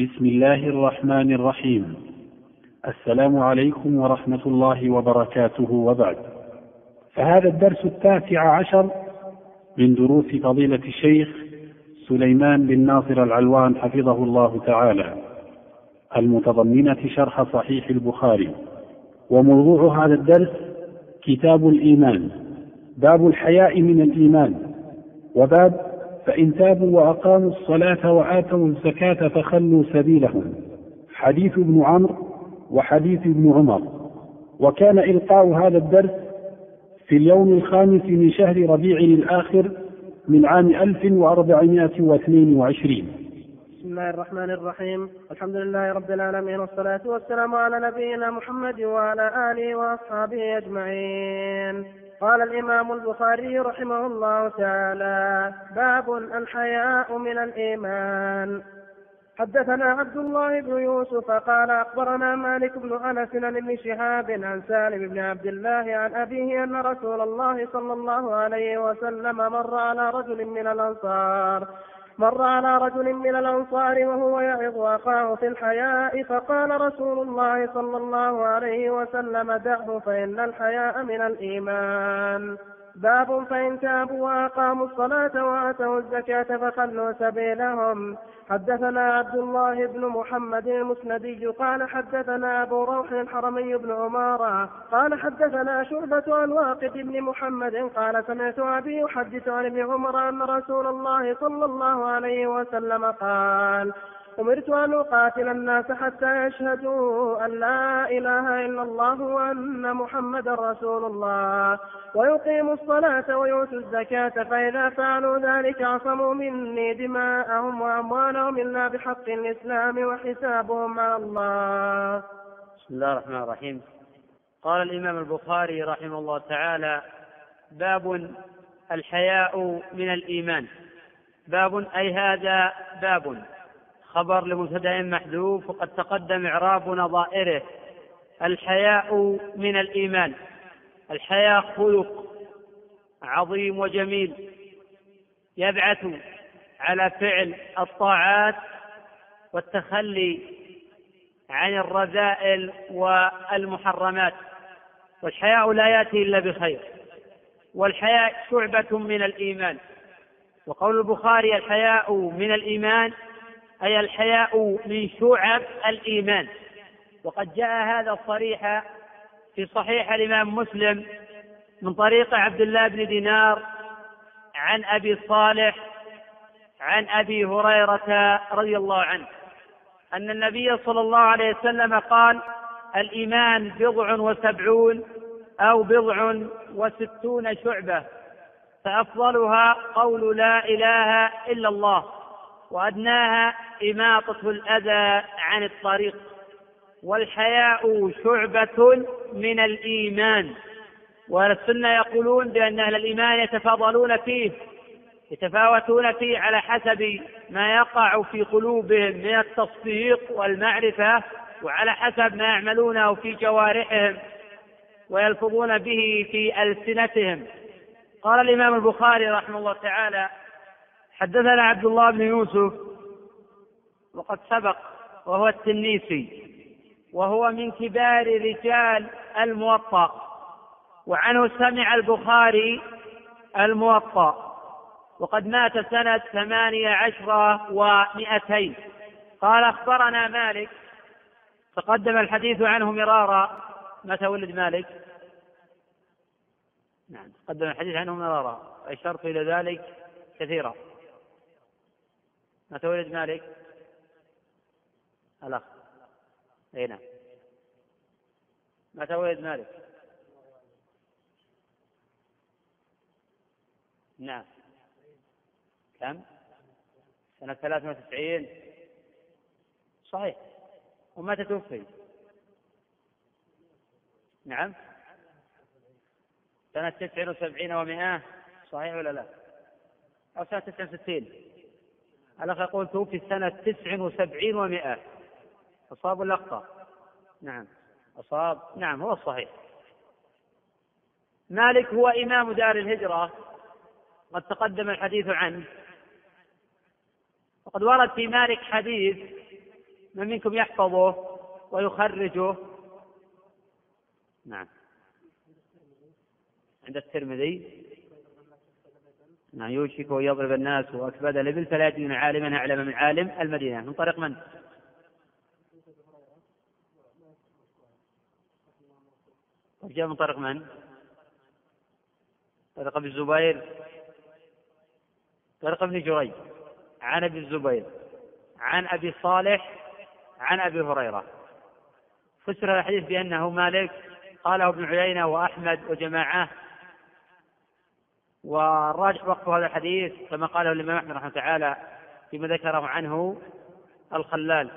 بسم الله الرحمن الرحيم. السلام عليكم ورحمة الله وبركاته. وبعد. فهذا الدرس التاسع عشر من دروس فضيلة الشيخ سليمان بن ناصر العلوان حفظه الله تعالى. المتضمنة شرح صحيح البخاري. وموضوع هذا الدرس كتاب الإيمان. باب الحياء من الإيمان. وباب فإن تابوا وأقاموا الصلاة وآتوا الزكاة فخلوا سبيلهم. حديث ابن عمرو وحديث ابن عمر. وكان إلقاء هذا الدرس في اليوم الخامس من شهر ربيع الآخر من عام 1422 بسم الله الرحمن الرحيم. الحمد لله رب العالمين والصلاة والسلام على نبينا محمد وعلى آله وأصحابه أجمعين. قال الإمام البخاري رحمه الله تعالى باب الحياء من الإيمان. حدثنا عبد الله بن يوسف قال أخبرنا مالك بن أنس عن ابن شهاب عن سالم بن عبد الله عن أبيه أن رسول الله صلى الله عليه وسلم مر على رجل من الأنصار مر على رجل من الأنصار وهو يعظ أخاه في الحياء فقال رسول الله صلى الله عليه وسلم دعه فإن الحياء من الإيمان. باب فإن تابوا وأقاموا الصلاة وآتوا الزكاة فخلوا سبيلهم. حدثنا عبد الله بن محمد المسندي قال حدثنا أبو روح الحرمي بن عمارة قال حدثنا شعبة عن واقد بن محمد قال سمعت أبي يحدث عن ابن عمر أن رسول الله صلى الله عليه وسلم قال أمرت أن أقاتل الناس حتى يشهدوا أن لا إله إلا الله وأن محمدا رسول الله. ويقيموا الصلاة ويؤتوا الزكاة فإذا فعلوا ذلك عصموا مني دماءهم وأموالهم إلا بحق الإسلام وحسابهم على الله. بسم الله الرحمن الرحيم. قال الإمام البخاري رحمه الله تعالى باب الحياء من الإيمان. باب أي هذا باب. خبر لمبتدا محذوف وقد تقدم إعراب نظائره. الحياء من الإيمان. الحياء خلق عظيم وجميل. يبعث على فعل الطاعات والتخلي عن الرذائل والمحرمات. والحياء لا يأتي إلا بخير. والحياء شعبة من الإيمان. وقول البخاري الحياء من الإيمان أي الحياء من شعب الإيمان. وقد جاء هذا صريحا في صحيح الإمام مسلم من طريق عبد الله بن دينار عن أبي صالح عن أبي هريرة رضي الله عنه أن النبي صلى الله عليه وسلم قال الإيمان بضع وسبعون أو بضع وستون شعبة فأفضلها قول لا إله إلا الله. وأدناها إماطة الأذى عن الطريق. والحياء شعبة من الإيمان. وأهل السنة يقولون بأن أهل الإيمان يتفاضلون فيه يتفاوتون فيه على حسب ما يقع في قلوبهم من التصديق والمعرفة وعلى حسب ما يعملونه في جوارحهم ويلفظون به في ألسنتهم. قال الإمام البخاري رحمه الله تعالى حدثنا عبد الله بن يوسف وقد سبق وهو التنيسي وهو من كبار رجال الموطأ وعنه سمع البخاري الموطأ وقد مات سنة ثمانية عشر ومئتين. قال أخبرنا مالك. تقدم الحديث عنه مرارا. متى ولد مالك؟ نعم تقدم الحديث عنه مرارا. أشرت إلى ذلك كثيرا. متى ولد مالك؟ الأخ. أي نعم. متى ولد مالك؟ نعم. كم؟ سنة ثلاث وتسعين. صحيح. ومتى توفي؟ نعم. سنة تسع وسبعين ومائة صحيح ولا لا؟ أو سنة تسع وستين. الأخ يقول توفي سنة تسع وسبعين ومائة. أصاب أخطأ؟ نعم. أصاب؟ نعم هو الصحيح. مالك هو إمام دار الهجرة. قد تقدم الحديث عنه. وقد ورد في مالك حديث من منكم يحفظه ويخرجه. نعم. عند الترمذي. نعم يوشك أن يضرب الناس وأكباد الإبل فلا يجدون عالما أعلم من عالم المدينة. من طريق من؟ جاء من طريق من؟ طريق ابن الزبير. طريق ابن جريج. عن أبي الزبير. عن أبي صالح. عن أبي هريرة. فسر الحديث بأنه مالك. قاله ابن عيينة وأحمد وجماعة. والراجح وقف هذا الحديث كما قاله الإمام أحمد رحمه تعالى فيما ذكره عنه الخلال.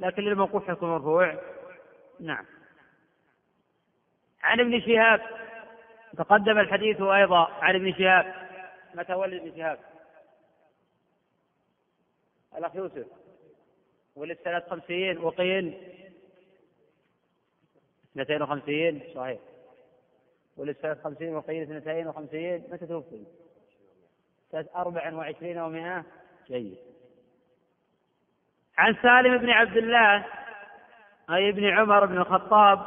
لكن للموقوف حكم مرفوع. نعم. عن ابن شهاب. تقدم الحديث أيضا عن ابن شهاب. متى ولد ابن شهاب؟ الأخ يوسف. ولد سنة خمسين. وقيل. اثنتين وخمسين. صحيح. خمسين وقيل اثنتين وخمسين متى توفي؟ سنة أربع وعشرين ومائة جيد. عن سالم بن عبد الله أي ابن عمر بن الخطاب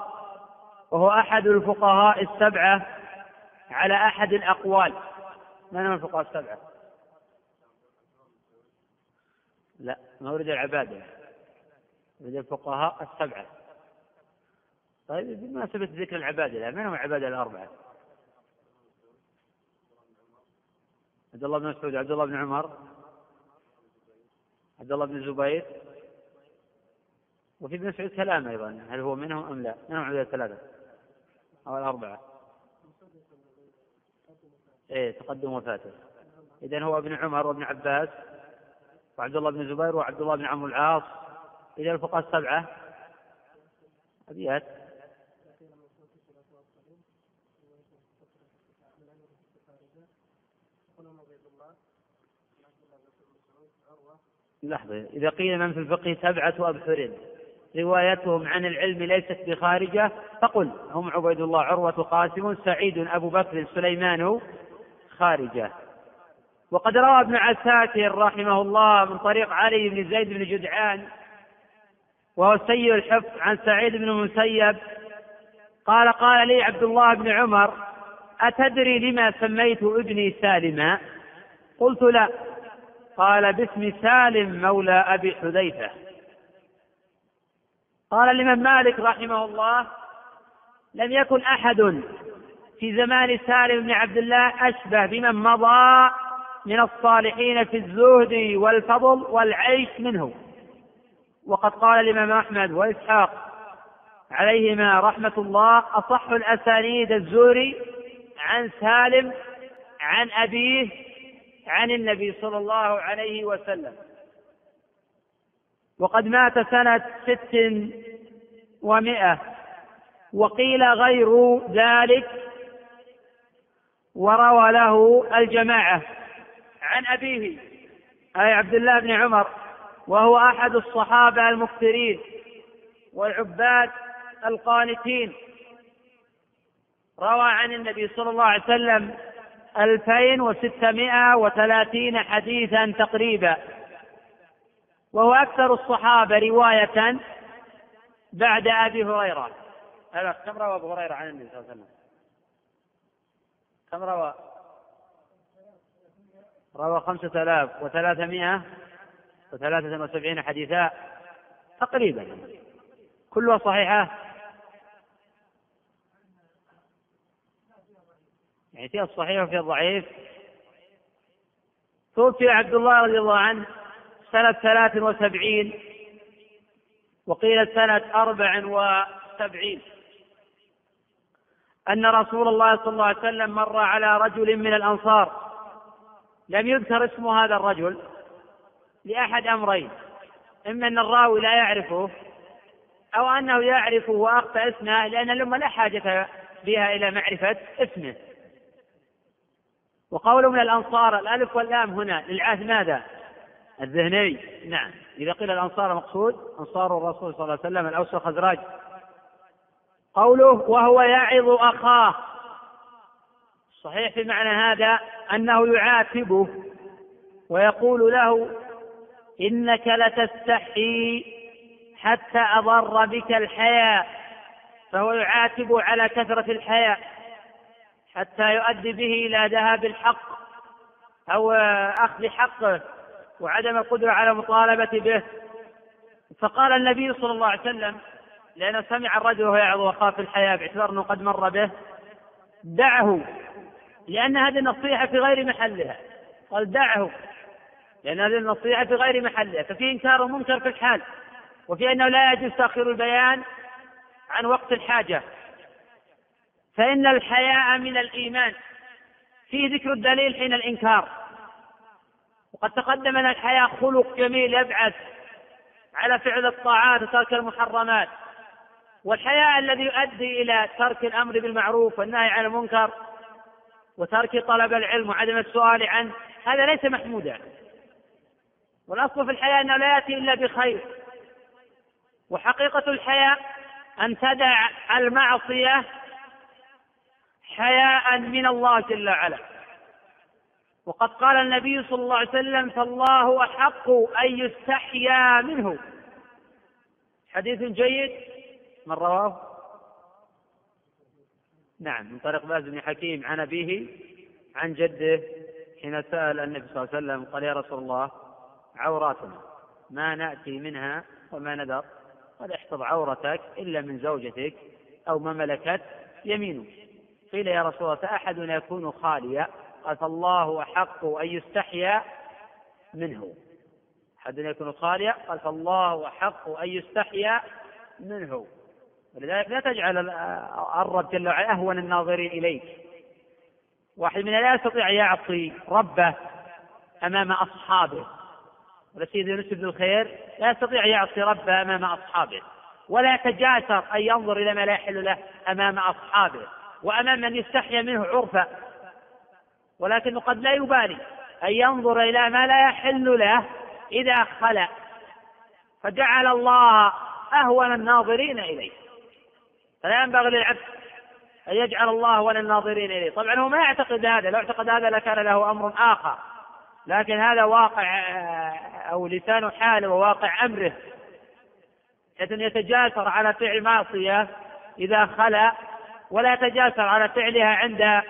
وهو أحد الفقهاء السبعة على أحد الأقوال. من هم الفقهاء السبعة؟ لا مورد العبادة. مورد الفقهاء السبعة. طيب بمناسبة ذكر العبادة من هم العبادة الأربعة؟ عبد الله بن مسعود عبد الله بن عمر عبد الله بن الزبير وفي ابن مسعود كلام أيضا هل هو منهم أم لا؟ من هم الثلاثة أو الأربعة؟ إيه تقدم وفاته إذا هو ابن عمر وابن عباس وعبد الله بن الزبير وعبد الله بن عمرو العاص إذا الفقهاء السبعة أبيات لحظة. إذا قيل من في الفقه سبعة أبحر روايتهم عن العلم ليست بخارجة فقل هم عبيد الله عروة قاسم سعيد أبو بكر سليمان خارجة. وقد روى ابن عساكر رحمه الله من طريق علي بن زيد بن جدعان وهو سيء الحفظ عن سعيد بن المسيب. قال قال لي عبد الله بن عمر أتدري لما سميت ابني سالما؟ قلت لا. قال باسم سالم مولى أبي حذيفة. قال الإمام مالك رحمه الله لم يكن أحد في زمان سالم بن عبد الله أشبه بمن مضى من الصالحين في الزهد والفضل والعيش منه. وقد قال الإمام أحمد وإسحاق عليهما رحمة الله أصح الأسانيد الزوري عن سالم عن أبيه عن النبي صلى الله عليه وسلم. وقد مات سنة ست ومائة وقيل غير ذلك وروى له الجماعة عن أبيه أي عبد الله بن عمر وهو أحد الصحابة المكثرين والعباد القانتين. روى عن النبي صلى الله عليه وسلم ألفين وستمائة وثلاثين حديثا تقريبا. وهو أكثر الصحابة رواية بعد أبي هريرة. هذا كم روى أبو هريرة عن النبي صلى الله عليه وسلم؟ كم روى؟ روى خمسة آلاف وثلاثمائة وثلاثة وسبعين حديثا تقريبا. كلها صحيحة؟ يعني فيها الصحيح وفيها الضعيف توفي عبد الله رضي الله عنه سنة ثلاث وسبعين وقيل سنة أربع وسبعين. أن رسول الله صلى الله عليه وسلم مر على رجل من الأنصار. لم يذكر اسم هذا الرجل لأحد أمرين. إما أن الراوي لا يعرفه أو أنه يعرفه وأخفى اسمه لأن الأمة لا حاجة بها إلى معرفة اسمه. وقوله من الأنصار الألف واللام هنا للعهد ماذا؟ الذهني. نعم. إذا قيل الأنصار مقصود أنصار الرسول صلى الله عليه وسلم الأوس والخزرج. قوله وهو يعظ أخاه. صحيح في معنى هذا أنه يعاتبه ويقول له إنك لتستحي حتى أضر بك الحياء فهو يعاتب على كثرة الحياء حتى يؤدي به إلى ذهاب الحق أو أخذ حقه وعدم القدرة على مطالبة به. فقال النبي صلى الله عليه وسلم لأنه سمع الرجل وهو يعظ وخاف الحياة باعتبار أنه قد مر به دعه لأن هذه النصيحة في غير محلها. قال دعه لأن هذه النصيحة في غير محلها ففي إنكار منكر في الحال وفي أنه لا يجوز تأخير البيان عن وقت الحاجة. فإن الحياء من الإيمان. فيه ذكر الدليل حين الإنكار. وقد تقدم أن الحياء خلق جميل يبعث على فعل الطاعات وترك المحرمات. والحياء الذي يؤدي إلى ترك الأمر بالمعروف والنهي عن المنكر وترك طلب العلم وعدم السؤال عنه هذا ليس محمودا. والأصل في الحياة أنه لا يأتي إلا بخير. وحقيقة الحياة أن تدع المعصية حياء من الله جل وعلا. وقد قال النبي صلى الله عليه وسلم فالله أحق أن يستحيا منه. حديث جيد؟ من رواه؟ نعم من طريق باز بن حكيم عن أبيه عن جده حين سأل النبي صلى الله عليه وسلم قال يا رسول الله عوراتنا ما نأتي منها وما ندر قال احفظ عورتك إلا من زوجتك أو ما ملكت يمينك. قيل يا رسول الله فأحدنا يكون خاليا قال فالله أحق أن يستحيا منه. أحدنا يكون خاليا قال فالله أحق أن يستحيا منه. ولذلك لا تجعل الرب جل وعلا أهون الناظرين إليك. واحد منا لا يستطيع يعصي ربه أمام أصحابه. ولسيد يونس بن الخير لا يستطيع يعصي ربه أمام أصحابه. ولا يتجاسر أن ينظر إلى ما لا يحل له أمام أصحابه. وأمام من يستحيا منه عرفا. ولكنه قد لا يبالي أن ينظر إلى ما لا يحل له إذا خلع فجعل الله أهون الناظرين إليه. فلا ينبغي للعبد أن يجعل الله أهون الناظرين إليه. طبعا هو ما يعتقد هذا لو اعتقد هذا لكان له أمر آخر. لكن هذا واقع أو لسان حاله وواقع أمره. حيث يتجاسر على فعل معصية إذا خلا. ولا يتجاسر على فعلها عند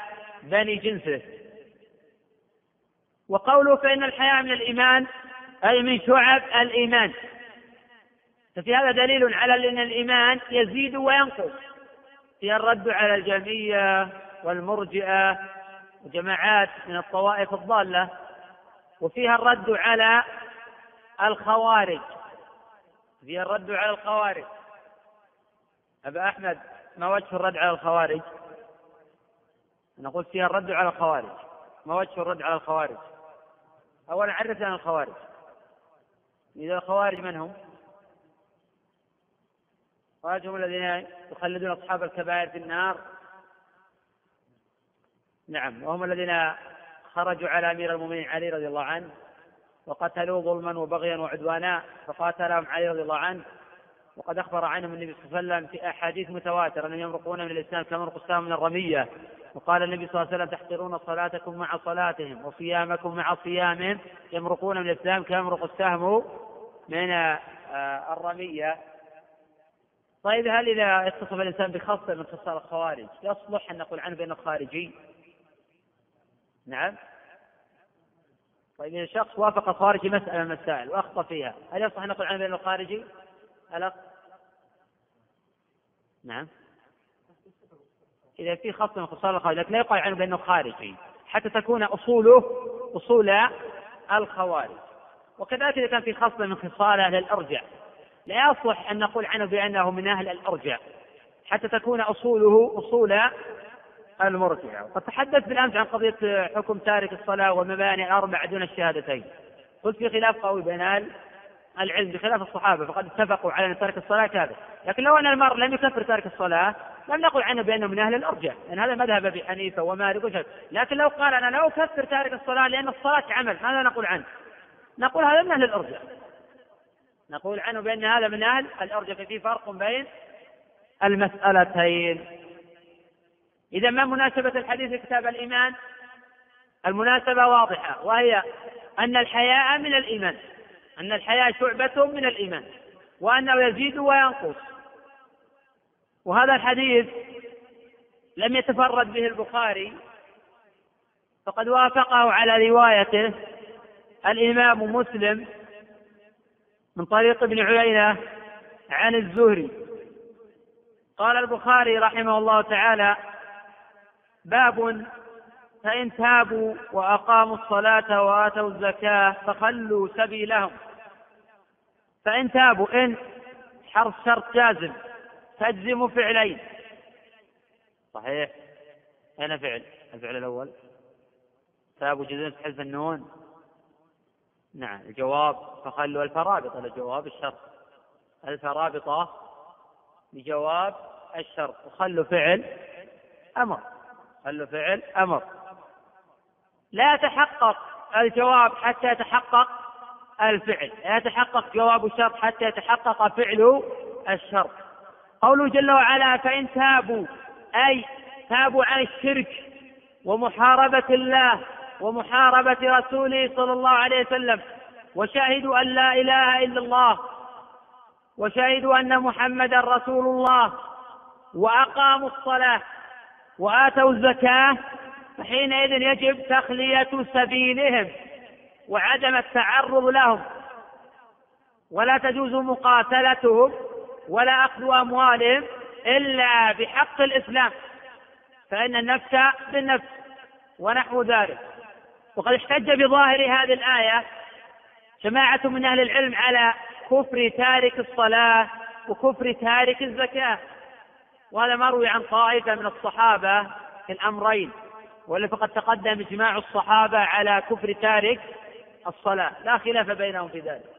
بني جنسه. وقوله فإن الحياة من الإيمان أي من شعب الإيمان. ففي هذا دليل على أن الإيمان يزيد وينقص. في الرد على الجمية والمرجئة وجماعات من الطوائف الضالة. وفيها الرد على الخوارج. فيها الرد على الخوارج. أبا أحمد ما وجه الرد على الخوارج؟ نقول فيها الرد على الخوارج. ما وجه الرد على الخوارج؟ أولا عرفنا عن الخوارج. إذا الخوارج من هم؟ الخوارج هم الذين يخلدون أصحاب الكبائر في النار. نعم وهم الذين خرجوا على أمير المؤمنين علي رضي الله عنه وقتلوه ظلما وبغيا وعدوانا فقاتلهم علي رضي الله عنه. وقد أخبر عنهم النبي صلى الله عليه وسلم في أحاديث متواترة أنهم يمرقون من الإسلام كما يمرق السهم من الرمية وقال النبي صلى الله عليه وسلم تحقرون صلاتكم مع صلاتهم وصيامكم مع صيامهم يمرقون من الإسلام كما يمرق السهم من آه، الرمية طيب هل إذا اتصف الإنسان بخصلة من خصال الخوارج يصلح أن نقول عنه بأنه خارجي؟ نعم طيب إذا شخص وافق الخوارج مسألة من المسائل وأخطأ فيها هل يصح أن نقول عنه بأنه خارجي؟ ألق نعم. إذا في خصم من خصال الخوارج لكن لا يقال عنه بأنه خارجي حتى تكون أصوله أصول الخوارج. وكذلك إذا كان في خصم من خصال أهل الأرجع. لا يصلح أن نقول عنه بأنه من أهل الأرجع حتى تكون أصوله أصول المرجعة وقد تحدثت بالأمس عن قضية حكم تارك الصلاة والمباني الأربع دون الشهادتين. قلت في خلاف قوي بين أهل العلم بخلاف الصحابة فقد اتفقوا على أن ترك الصلاة كافر لكن لو أن المرء لم يكفر تارك الصلاة لم نقل عنه بأنه من أهل الأرجع لأن هذا مذهب أبي حنيفة ومالك وشهد. لكن لو قال أنا لا أكفر تارك الصلاة لأن الصلاة عمل ماذا نقول عنه؟ نقول هذا من أهل الأرجع نقول عنه بأن هذا من أهل الأرجع ففي فرق بين المسألتين. إذا ما مناسبة الحديث لكتاب الإيمان؟ المناسبة واضحة وهي أن الحياء من الإيمان. أن الحياء شعبة من الإيمان وأنه يزيد وينقص. وهذا الحديث لم يتفرد به البخاري فقد وافقه على روايته الإمام مسلم من طريق ابن عيينة عن الزهري. قال البخاري رحمه الله تعالى باب فإن تابوا وأقاموا الصلاة وآتوا الزكاة فخلوا سبيلهم. فإن تابوا إن حرف شرط جازم تجزم فعلين. صحيح؟ أين فعل؟ الفعل الأول. تابوا جزم حذف النون. نعم الجواب فخلوا الفرابطة لجواب الشرط. الفرابطة لجواب الشرط. وخلوا فعل أمر. خلوا فعل أمر. لا يتحقق الجواب حتى يتحقق الفعل. لا يتحقق جواب الشرط حتى يتحقق فعل الشرط. قوله جل وعلا فإن تابوا أي تابوا عن الشرك ومحاربة الله ومحاربة رسوله صلى الله عليه وسلم وشهدوا أن لا إله إلا الله وشهدوا أن محمدا رسول الله وأقاموا الصلاة وآتوا الزكاة فحينئذ يجب تخلية سبيلهم وعدم التعرض لهم. ولا تجوز مقاتلتهم ولا أخذ أموالهم إلا بحق الإسلام فإن النفس بالنفس ونحو ذلك. وقد احتج بظاهر هذه الآية جماعة من أهل العلم على كفر تارك الصلاة وكفر تارك الزكاة وهذا مروي عن طائفة من الصحابة في الأمرين. ولا فقد تقدم إجماع الصحابة على كفر تارك الصلاة. لا خلاف بينهم في ذلك.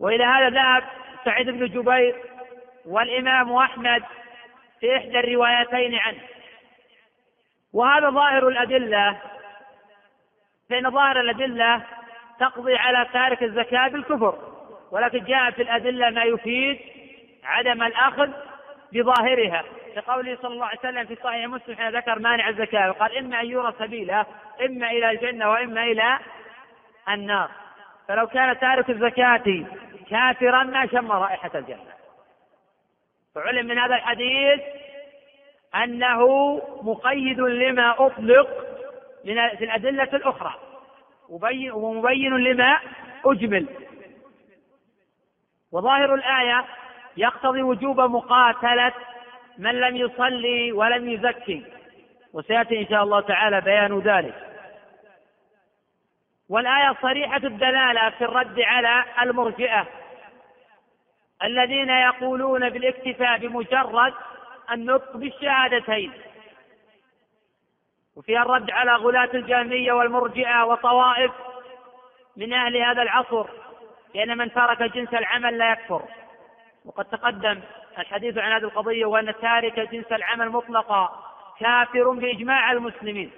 وإلى هذا ذهب سعيد بن جبير والإمام أحمد في إحدى الروايتين عنه. وهذا ظاهر الأدلة فإن ظاهر الأدلة تقضي على تارك الزكاة بالكفر. ولكن جاء في الأدلة ما يفيد عدم الأخذ بظاهرها. لقوله صلى الله عليه وسلم في صحيح مسلم حين ذكر مانع الزكاة وقال إما أن يرى سبيله إما إلى الجنة وإما إلى النار. فلو كان تارك الزكاة كافرا ما شم رائحة الجنة. فعلم من هذا الحديث أنه مقيد لما أطلق من في الأدلة الأخرى. ومبين لما أجمل. وظاهر الآية يقتضي وجوب مقاتلة من لم يصلي ولم يزكي. وسيأتي إن شاء الله تعالى بيان ذلك. والآية صريحة الدلالة في الرد على المرجئة. الذين يقولون بالاكتفاء بمجرد النطق بالشهادتين. وفيها الرد على غلاة الجهمية والمرجئة وطوائف من أهل هذا العصر لأن من ترك جنس العمل لا يكفر. وقد تقدم الحديث عن هذه القضية وأن تارك جنس العمل مطلقا كافر بإجماع المسلمين.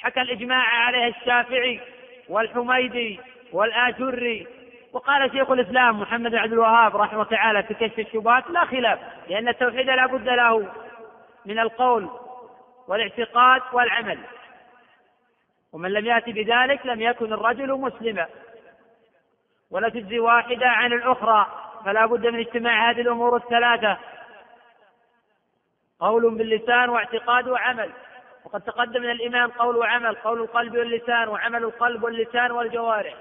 حكى الإجماع عليه الشافعي والحميدي والآجري وقال شيخ الإسلام محمد بن عبد الوهاب رحمه الله تعالى في كشف الشبهات لا خلاف لأن التوحيد لا بد له من القول والاعتقاد والعمل. ومن لم يأتي بذلك لم يكن الرجل مسلما. ولا تجزي واحدة عن الأخرى. فلا بد من اجتماع هذه الأمور الثلاثة. قول باللسان واعتقاد وعمل. وقد تقدم من الإمام قول وعمل قول القلب واللسان وعمل القلب واللسان والجوارح.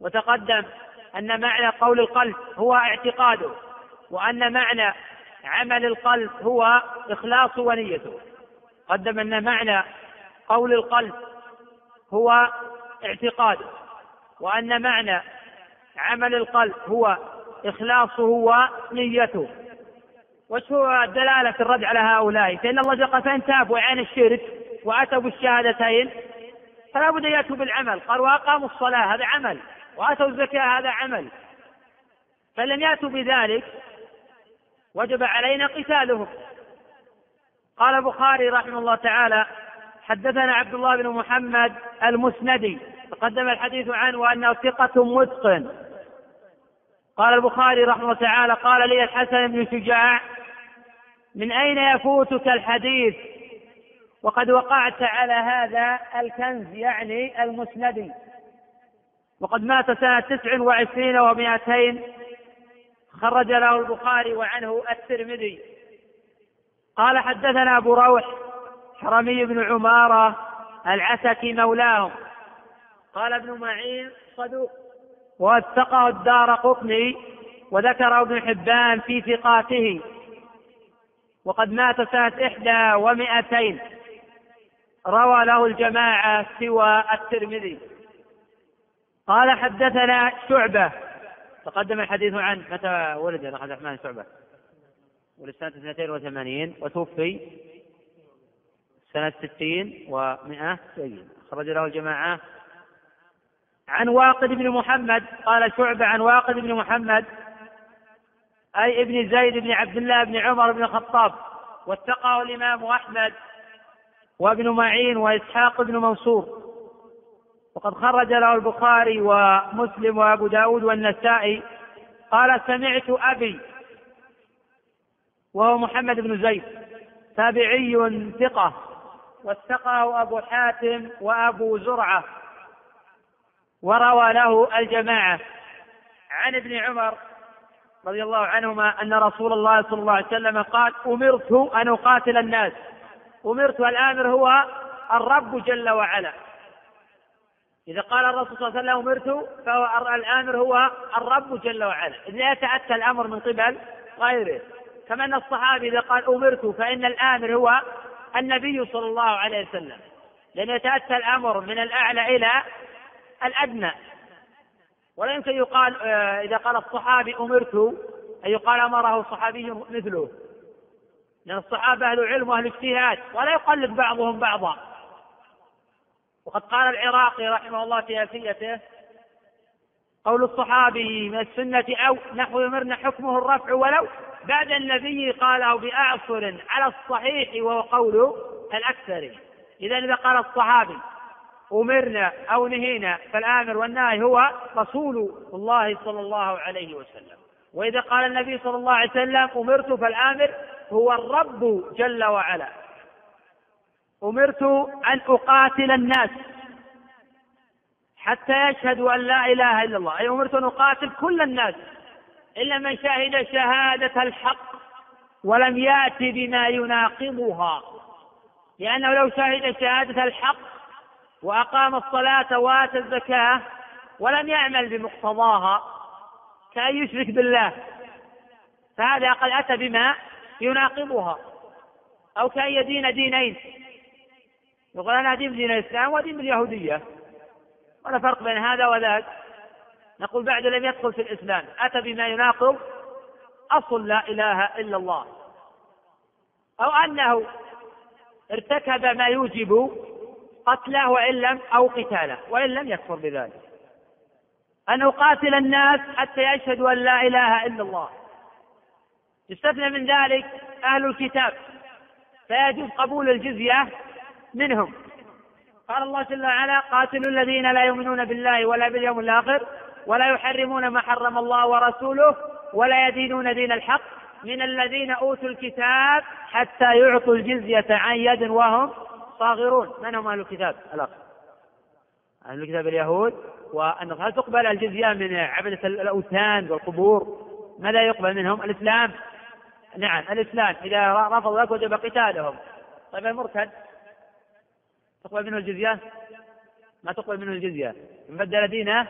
وتقدم أن معنى قول القلب هو اعتقاده وأن معنى عمل القلب هو إخلاص ونيته. قدم أن معنى قول القلب هو اعتقاده وأن معنى عمل القلب هو إخلاصه ونيته. وش هو الدلالة في الرد على هؤلاء؟ فإن الله قال فإن تابوا عن الشرك وأتوا بالشهادتين فلا بد أن يأتوا بالعمل. قال وأقاموا الصلاة هذا عمل. وآتوا الزكاة هذا عمل. فلم يأتوا بذلك وجب علينا قتالهم. قال البخاري رحمه الله تعالى حدثنا عبد الله بن محمد المسندي تقدم الحديث عنه وأنه ثقة متقن. قال البخاري رحمه الله تعالى قال لي الحسن بن شجاع من أين يفوتك الحديث؟ وقد وقعت على هذا الكنز يعني المسندي وقد مات سنة تسع وعشرين ومائتين خرج له البخاري وعنه الترمذي. قال حدثنا أبو روح حرمي بن عمارة العسكي مولاهم. قال ابن معين صدوق. ووثقه الدار قطني وذكر ابن حبان في ثقاته. وقد مات سنة إحدى ومائتين روى له الجماعة سوى الترمذي. قال حدثنا شعبة. تقدم الحديث عن متى ولد عبد الرحمن شعبة؟ ولد سنة 82 وتوفي سنة 60 و100 سجن خرج له الجماعة عن واقد بن محمد قال شعبة عن واقد بن محمد أي ابن زيد بن عبد الله بن عمر بن الخطاب واتقاه الإمام أحمد وابن معين وإسحاق بن منصور. وقد خرج له البخاري ومسلم وأبو داود والنسائي قال سمعت أبي وهو محمد بن زيد تابعي ثقة واتقاه أبو حاتم وأبو زرعة. وروى له الجماعة عن ابن عمر رضي الله عنهما أن رسول الله صلى الله عليه وسلم قال أمرت أن أقاتل الناس. أمرت الآمر هو الرب جل وعلا. إذا قال الرسول صلى الله عليه وسلم أمرت فهو الآمر هو الرب جل وعلا. إذ لا يتأتى الأمر من قبل غيره. كما أن الصحابي إذا قال أمرت فإن الآمر هو النبي صلى الله عليه وسلم. لأن يتأتى الأمر من الأعلى إلى الأدنى. ولا يمكن يقال آه، إذا قال الصحابي أمرت أن يقال أمره صحابي مثله. لأن الصحابة أهل علم وأهل اجتهاد ولا يقلد بعضهم بعضا. وقد قال العراقي رحمه الله في ألفيته قول الصحابي من السنة أو نحو يمرنا حكمه الرفع ولو بعد النبي قاله بأعصر على الصحيح وهو قول الأكثر. إذا إذا قال الصحابي أمرنا أو نهينا فالآمر والناهي هو رسول الله صلى الله عليه وسلم. وإذا قال النبي صلى الله عليه وسلم أمرت فالآمر هو الرب جل وعلا. أمرت أن أقاتل الناس حتى يشهدوا أن لا إله إلا الله. أي أمرت أن أقاتل كل الناس إلا من شهد شهادة الحق ولم يأتي بما يناقضها. لأنه لو شهد شهادة الحق وأقام الصلاة وآتى الزكاة ولم يعمل بمقتضاها كأن يشرك بالله. فهذا قد أتى بما يناقضها أو كأن يدين دينين. يقول أنا دين دين الإسلام ودين اليهودية. ولا فرق بين هذا وذاك. نقول بعد لم يدخل في الإسلام. أتى بما يناقض أصل لا إله إلا الله. أو أنه ارتكب ما يوجب قتله وإن لم أو قتاله وإن لم يكفر بذلك. أن أقاتل الناس حتى يشهدوا أن لا إله إلا الله. يستثنى من ذلك أهل الكتاب. فيجوز قبول الجزية منهم. قال الله جل وعلا قاتلوا الذين لا يؤمنون بالله ولا باليوم الآخر ولا يحرمون ما حرم الله ورسوله ولا يدينون دين الحق من الذين أوتوا الكتاب حتى يعطوا الجزية عن يد وهم صاغرون من هم أهل الكتاب؟ الأخ. أهل الكتاب اليهود. وأن هل تقبل الجزية من عبدة الأوثان والقبور؟ ماذا يقبل منهم؟ الإسلام. نعم الإسلام. إذا رفضوا ذلك وجب قتالهم. طيب المرتد. تقبل منه الجزية؟ ما تقبل منه الجزية. من بدل دينه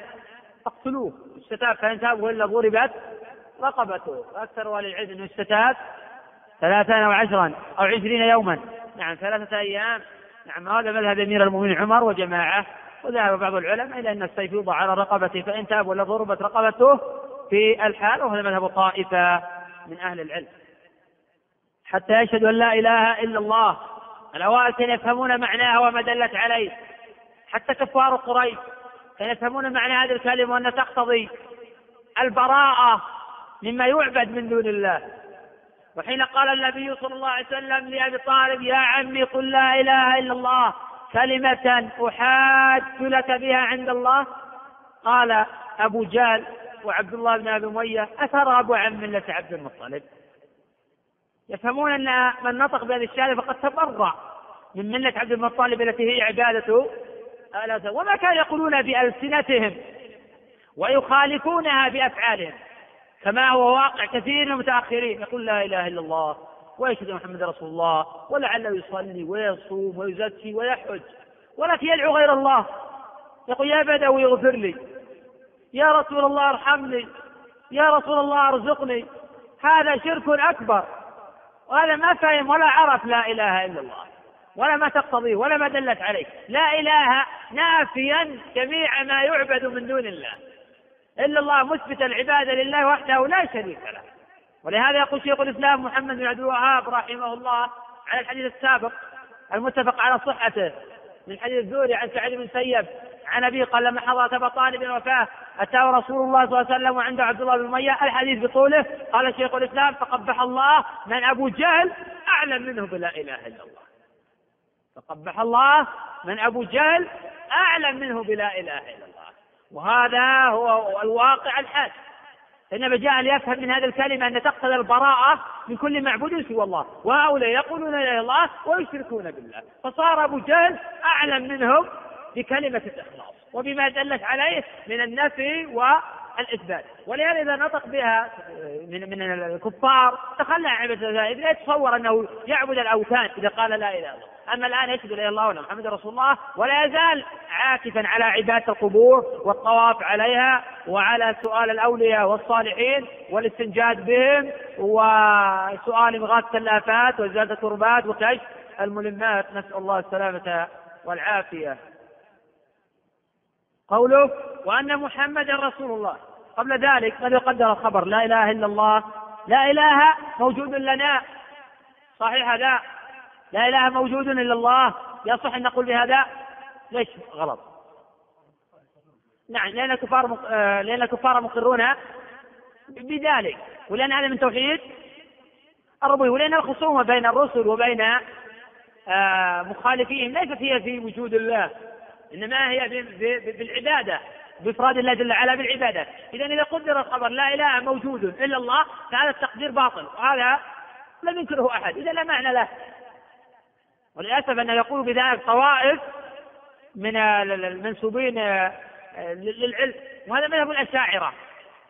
فاقتلوه استتاب فإن تاب إلا ضربت رقبته. وأكثر أهل العلم أنه استتاب ثلاثين أو عشرا أو عشرين يوما. نعم ثلاثة أيام. نعم هذا مذهب أمير المؤمنين عمر وجماعة وذهب بعض العلماء إلى أن السيف يوضع على رقبته فإن تاب ولا ضربت رقبته في الحال وهذا مذهب طائفة من أهل العلم. حتى يشهدوا أن لا إله إلا الله الأوائل كانوا يفهمون معناها وما دلت عليه. حتى كفار قريش كانوا يفهمون معنى هذه الكلمة وأنها تقتضي البراءة مما يعبد من دون الله. وحين قال النبي صلى الله عليه وسلم لأبي طالب يا عمي قل لا إله إلا الله كلمة أحاج لك بها عند الله؟ قال أبو جهل وعبد الله بن أبي أمية أترغب عن ملة عبد المطلب. يفهمون أن من نطق بهذه الشهادة فقد تبرع من ملة عبد المطلب التي هي عبادة وما كانوا يقولون بألسنتهم ويخالفونها بأفعالهم. كما هو واقع كثير من المتأخرين يقول لا إله إلا الله ويشهد محمد رسول الله ولعله يصلي ويصوم ويزكي ويحج ولكن يدعو غير الله. يقول يا بدوي اغفر لي. يا رسول الله ارحمني. يا رسول الله ارزقني. هذا شرك أكبر. وهذا ما فهم ولا عرف لا إله إلا الله. ولا ما تقتضيه ولا ما دلت عليه. لا إله نافيا جميع ما يعبد من دون الله. إلا الله مثبت العبادة لله وحده لا شريك له. ولهذا يقول شيخ الإسلام محمد بن عبد الوهاب رحمه الله على الحديث السابق المتفق على صحته من حديث الزوري عن سعيد بن سيب عن أبي قال لما حضرت أبا طالب الوفاه أتاه رسول الله صلى الله عليه وسلم وعنده عبد الله بن أمية الحديث بطوله قال شيخ الإسلام فقبح الله من أبو جهل أعلم منه بلا إله إلا الله. فقبح الله من أبو جهل أعلم منه بلا إله إلا الله. وهذا هو الواقع الحاد. فإن جاء ليفهم من هذه الكلمة أن تقتضي البراءة من كل معبود سوى الله. وهؤلاء يقولون إلا الله ويشركون بالله. فصار أبو جهل أعلم منهم بكلمة الإخلاص وبما دلت عليه من النفي والإثبات. ولهذا إذا نطق بها من من الكفار تخلى عن عبادة لا يتصور أنه يعبد الأوثان إذا قال لا إله إلا الله. أما الآن يشهد إلا الله وأن محمد رسول الله. ولا يزال عاكفا على عبادة القبور والطواف عليها وعلى سؤال الأولياء والصالحين والاستنجاد بهم وسؤال إغاثة الآفات وإزالة الكربات وكشف الملمات. نسأل الله السلامة والعافية. قوله وأن محمدا رسول الله. قبل ذلك قد يقدر الخبر. لا إله إلا الله. لا إله موجود لنا. صحيح هذا؟ لا إله موجود إلا الله يصح أن نقول بهذا؟ ليش غلط؟ نعم لأن الكفار آه، لأن الكفار مقرون بذلك ولأن هذا من توحيد الربوبية ولأن الخصومة بين الرسل وبين آه، مخالفيهم ليست هي في وجود الله إنما هي بالعبادة بإفراد الله جل وعلا بالعبادة. إذا إذا قدر الخبر لا إله موجود إلا الله فهذا التقدير باطل وهذا لم ينكره أحد. إذا لا معنى له. وللأسف أنه يقول بذلك طوائف من المنسوبين للعلم. وهذا مذهب الأشاعرة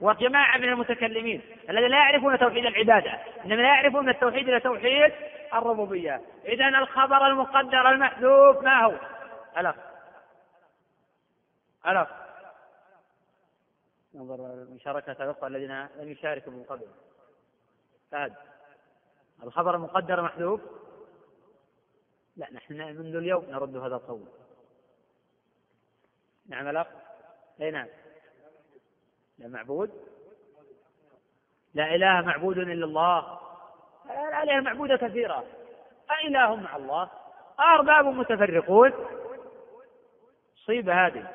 وجماعة من المتكلمين الذين لا يعرفون توحيد العبادة إنما لا يعرفون التوحيد إلى توحيد الربوبية. إذا الخبر المقدر المحذوف ما هو؟ ألف. ألف. نظر مشاركة الأخوة الذين لم يشاركوا من قبل. فهد الخبر المقدر محذوف لا نحن منذ اليوم نرد هذا القول. نعم الأخ؟ أي نعم. لا معبود؟ لا إله معبود إلا الله. الآلهة المعبودة كثيرة. أإله مع الله. أرباب متفرقون. مصيبة هذه.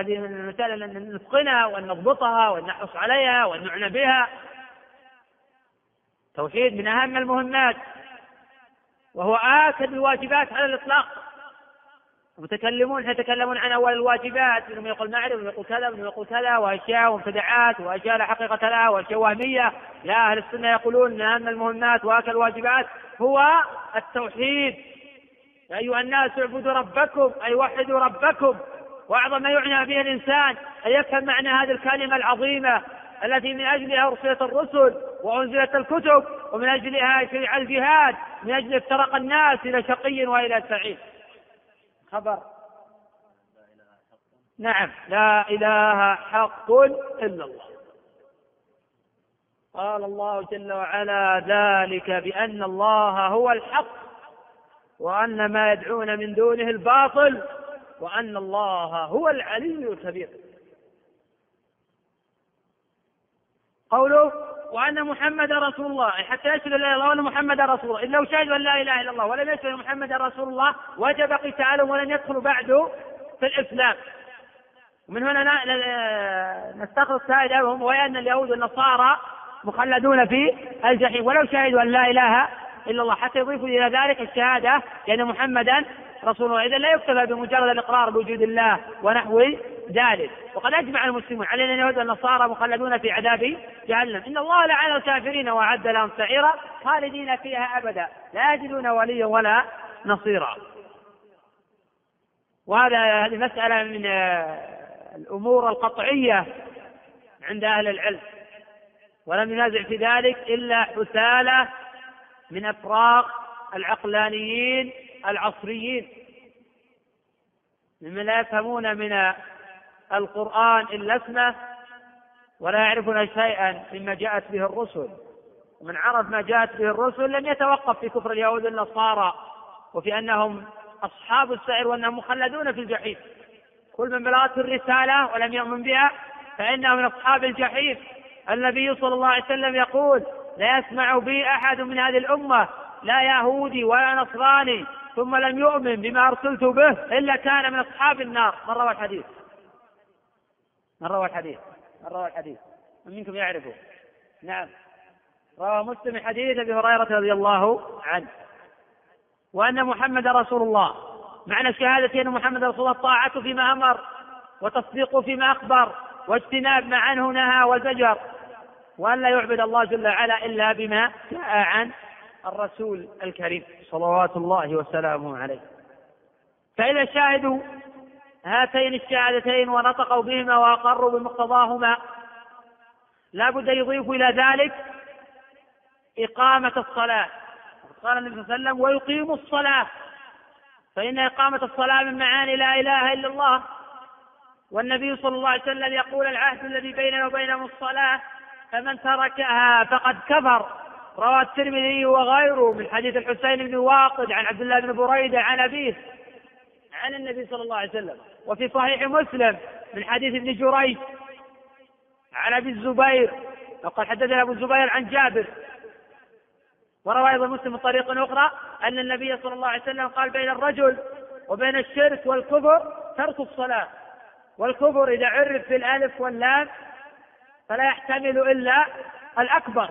هذه من المسائل أن نتقنها وأن نضبطها وأن نحرص عليها وأن نعنى بها. توحيد من أهم المهمات. وهو آكد الواجبات على الإطلاق. المتكلمون يتكلمون عن أول الواجبات. منهم يقول معرفة ومنهم يقول كذا ومنهم يقول كذا وأشياء ومبتدعات وأشياء لا حقيقة لها وأشياء وهمية. لا أهل السنة يقولون أهم المهمات وآكل الواجبات هو التوحيد. يا أيها الناس اعبدوا ربكم أي وحدوا ربكم. وأعظم ما يعنى به الإنسان أن يفهم معنى هذه الكلمة العظيمة. التي من أجلها أرسلت الرسل وأنزلت الكتب ومن أجلها شرع الجهاد من أجل افترق الناس إلى شقي وإلى سعيد. خبر. نعم. لا إله حق إلا الله. قال الله جل وعلا ذلك بأن الله هو الحق وأن ما يدعون من دونه الباطل وأن الله هو العلي الكبير. قوله وأن محمد رسول الله حتى يشهد لا إله إلا الله وأن محمد رسول الله. إن لو شهدوا أن لا إله إلا الله ولم يشهدوا محمد رسول الله وجب قتالهم ولن يدخلوا بعد في الإسلام. ومن هنا نستخلص فائدة وهي أن اليهود والنصارى مخلدون في الجحيم. ولو شهدوا أن لا إله إلا الله حتى يضيفوا إلى ذلك الشهادة لأن محمدا رسول الله. إذا لا يكتفى بمجرد الإقرار بوجود الله ونحو ذلك. وقد أجمع المسلمون على أن اليهود والنصارى مخلدون في عذاب جهنم. إن الله لعن الكافرين وأعد لهم سعيرا خالدين فيها أبدا. لا يجدون وليا ولا نصيرا. وهذا هذه مسألة من الأمور القطعية عند أهل العلم. ولم ينازع في ذلك إلا حثالة من أفراغ العقلانيين العصريين. ممن لا يفهمون من القرآن إلا اسمه ولا يعرفون شيئا مما جاءت به الرسل. ومن عرف ما جاءت به الرسل لم يتوقف في كفر اليهود والنصارى وفي أنهم أصحاب السعير وأنهم مخلدون في الجحيم. كل من بلغته الرسالة ولم يؤمن بها فإنه من أصحاب الجحيم. النبي صلى الله عليه وسلم يقول لا يسمع بي أحد من هذه الأمة لا يهودي ولا نصراني ثم لم يؤمن بما أرسلت به إلا كان من أصحاب النار. من روى الحديث؟ من روى الحديث؟ من روى الحديث؟ من منكم يعرفه؟ نعم. روى مسلم حديث أبي هريرة رضي الله عنه. وأن محمد رسول الله. معنى الشهادة أن محمد رسول الله طاعته فيما أمر وتصديقه فيما أخبر واجتناب ما عنه نهى وزجر وأن لا يعبد الله جل وعلا إلا بما جاء عن الرسول الكريم صلوات الله وسلامه عليه. فإذا شاهدوا هاتين الشهادتين ونطقوا بهما وأقروا بمقتضاهما لا بد يضيف إلى ذلك إقامة الصلاة. قال النبي صلى الله عليه وسلم ويقيم الصلاة. فإن إقامة الصلاة من معاني لا إله إلا الله. والنبي صلى الله عليه وسلم يقول العهد الذي بيننا وبينهم الصلاة فمن تركها فقد كفر. روى الترمذي وغيره من حديث الحسين بن واقد عن عبد الله بن بريدة عن أبيه عن النبي صلى الله عليه وسلم. وفي صحيح مسلم من حديث ابن جريج عن أبي الزبير وقد حدثنا أبو الزبير عن جابر. وروى أيضا مسلم من طريق أخرى أن النبي صلى الله عليه وسلم قال بين الرجل وبين الشرك والكفر ترك الصلاة. والكفر إذا عرف بالألف واللام فلا يحتمل إلا الأكبر.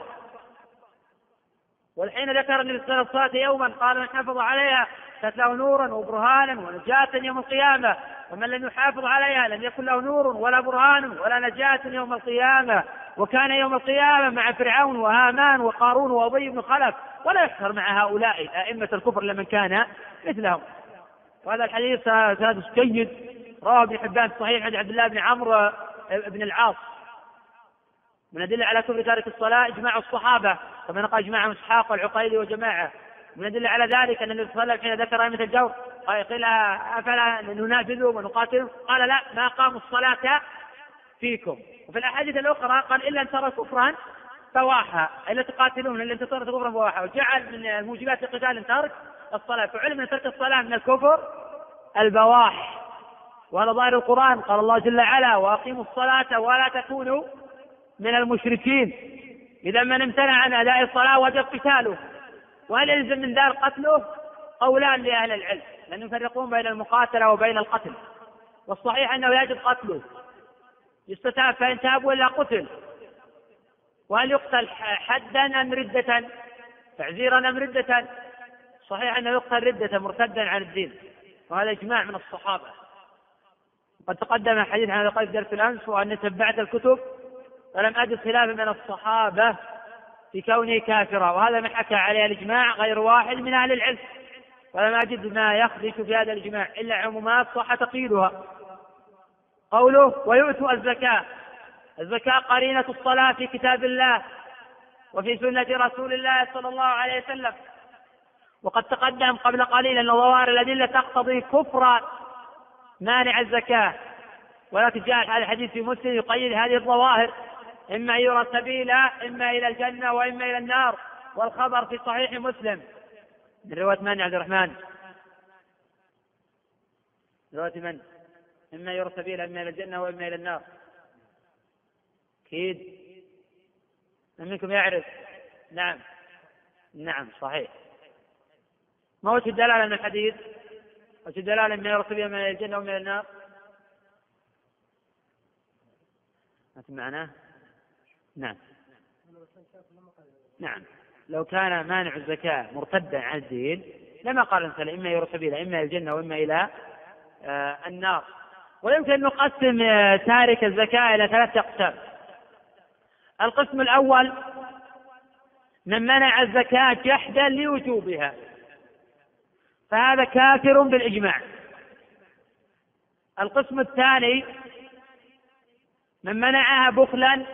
والحين ذكر النبي صلى الله عليه يوما قال من حفظ عليها كانت له نورا وبرهانا ونجاة يوم القيامة. ومن لم يحافظ عليها لم يكن له نور ولا برهان ولا نجاة يوم القيامة. وكان يوم القيامة مع فرعون وهامان وقارون وأبي بن خلف. ولا يحشر مع هؤلاء أئمة الكفر لمن كان مثلهم. وهذا الحديث هذا جيد. رواه ابن حبان صحيح عن عبد الله بن عمرو بن العاص. من أدلة على كفر تارك الصلاة إجماع الصحابة كما نقل إجماع إسحاق والعقيلي وجماعة. من الأدلة على ذلك أن النبي صلى الله عليه وسلم حين ذكر أئمة الجور قيل أفلا ننافذهم ونقاتلهم قال لا ما قاموا الصلاة فيكم. وفي الأحاديث الأخرى قال إلا أن ترى كفرا فواحا إلا تقاتلون إلا أن ترى كفرا فواحا وجعل من الموجبات القتال ترك الصلاة. فعلم أن ترك الصلاة من الكفر البواح. وهذا ظاهر القرآن قال الله جل وعلا وأقيموا الصلاة ولا تكونوا من المشركين. إذا من امتنع عن أداء الصلاة وجب قتاله. وهل يلزم من ذلك قتله؟ قولان لأهل العلم. لأن يفرقون بين المقاتلة وبين القتل. والصحيح أنه يجب قتله. يستتاب فإن تاب ولا قتل. وهل يقتل حدا أم ردة؟ تعزيرا أم ردة؟ صحيح أنه يقتل ردة مرتدا عن الدين. وهذا إجماع من الصحابة. قد تقدم حديث عن هذا درس الأمس وأن تبعت الكتب. فلم أجد خلافا من الصحابة في كونه كافرا وهذا ما حكى عليه الإجماع غير واحد من أهل العلم. ولم أجد ما يخدش في هذا الإجماع إلا عمومات صح تقييدها. قوله ويؤتوا الزكاة. الزكاة قرينة الصلاة في كتاب الله وفي سنة رسول الله صلى الله عليه وسلم. وقد تقدم قبل قليل أن ظواهر الأدلة تقتضي كفر مانع الزكاة. ولكن جاء هذا الحديث في مسلم يقيد هذه الظواهر. إما يرى سبيلا إما إلى الجنة وإما إلى النار. والخبر في صحيح مسلم. من رواية من عبد الرحمن؟ رواية من؟ إما يرى سبيلا إما إلى الجنة وإما إلى النار. أكيد. من منكم يعرف؟ نعم. نعم صحيح. ما وجه الدلالة من الحديث؟ وجه الدلالة إما يرى سبيلا إما إلى الجنة وإما إلى النار؟ ما معناه نعم. نعم. لو كان مانع الزكاة مرتدا عن الدين لما قال الإنسان إما إلى سبيلا إما إلى الجنة وإما إلى آه النار. ويمكن أن نقسم آه تارك الزكاة إلى ثلاثة أقسام. القسم الأول من منع الزكاة جحدا لوجوبها. فهذا كافر بالإجماع. القسم الثاني من منعها بخلا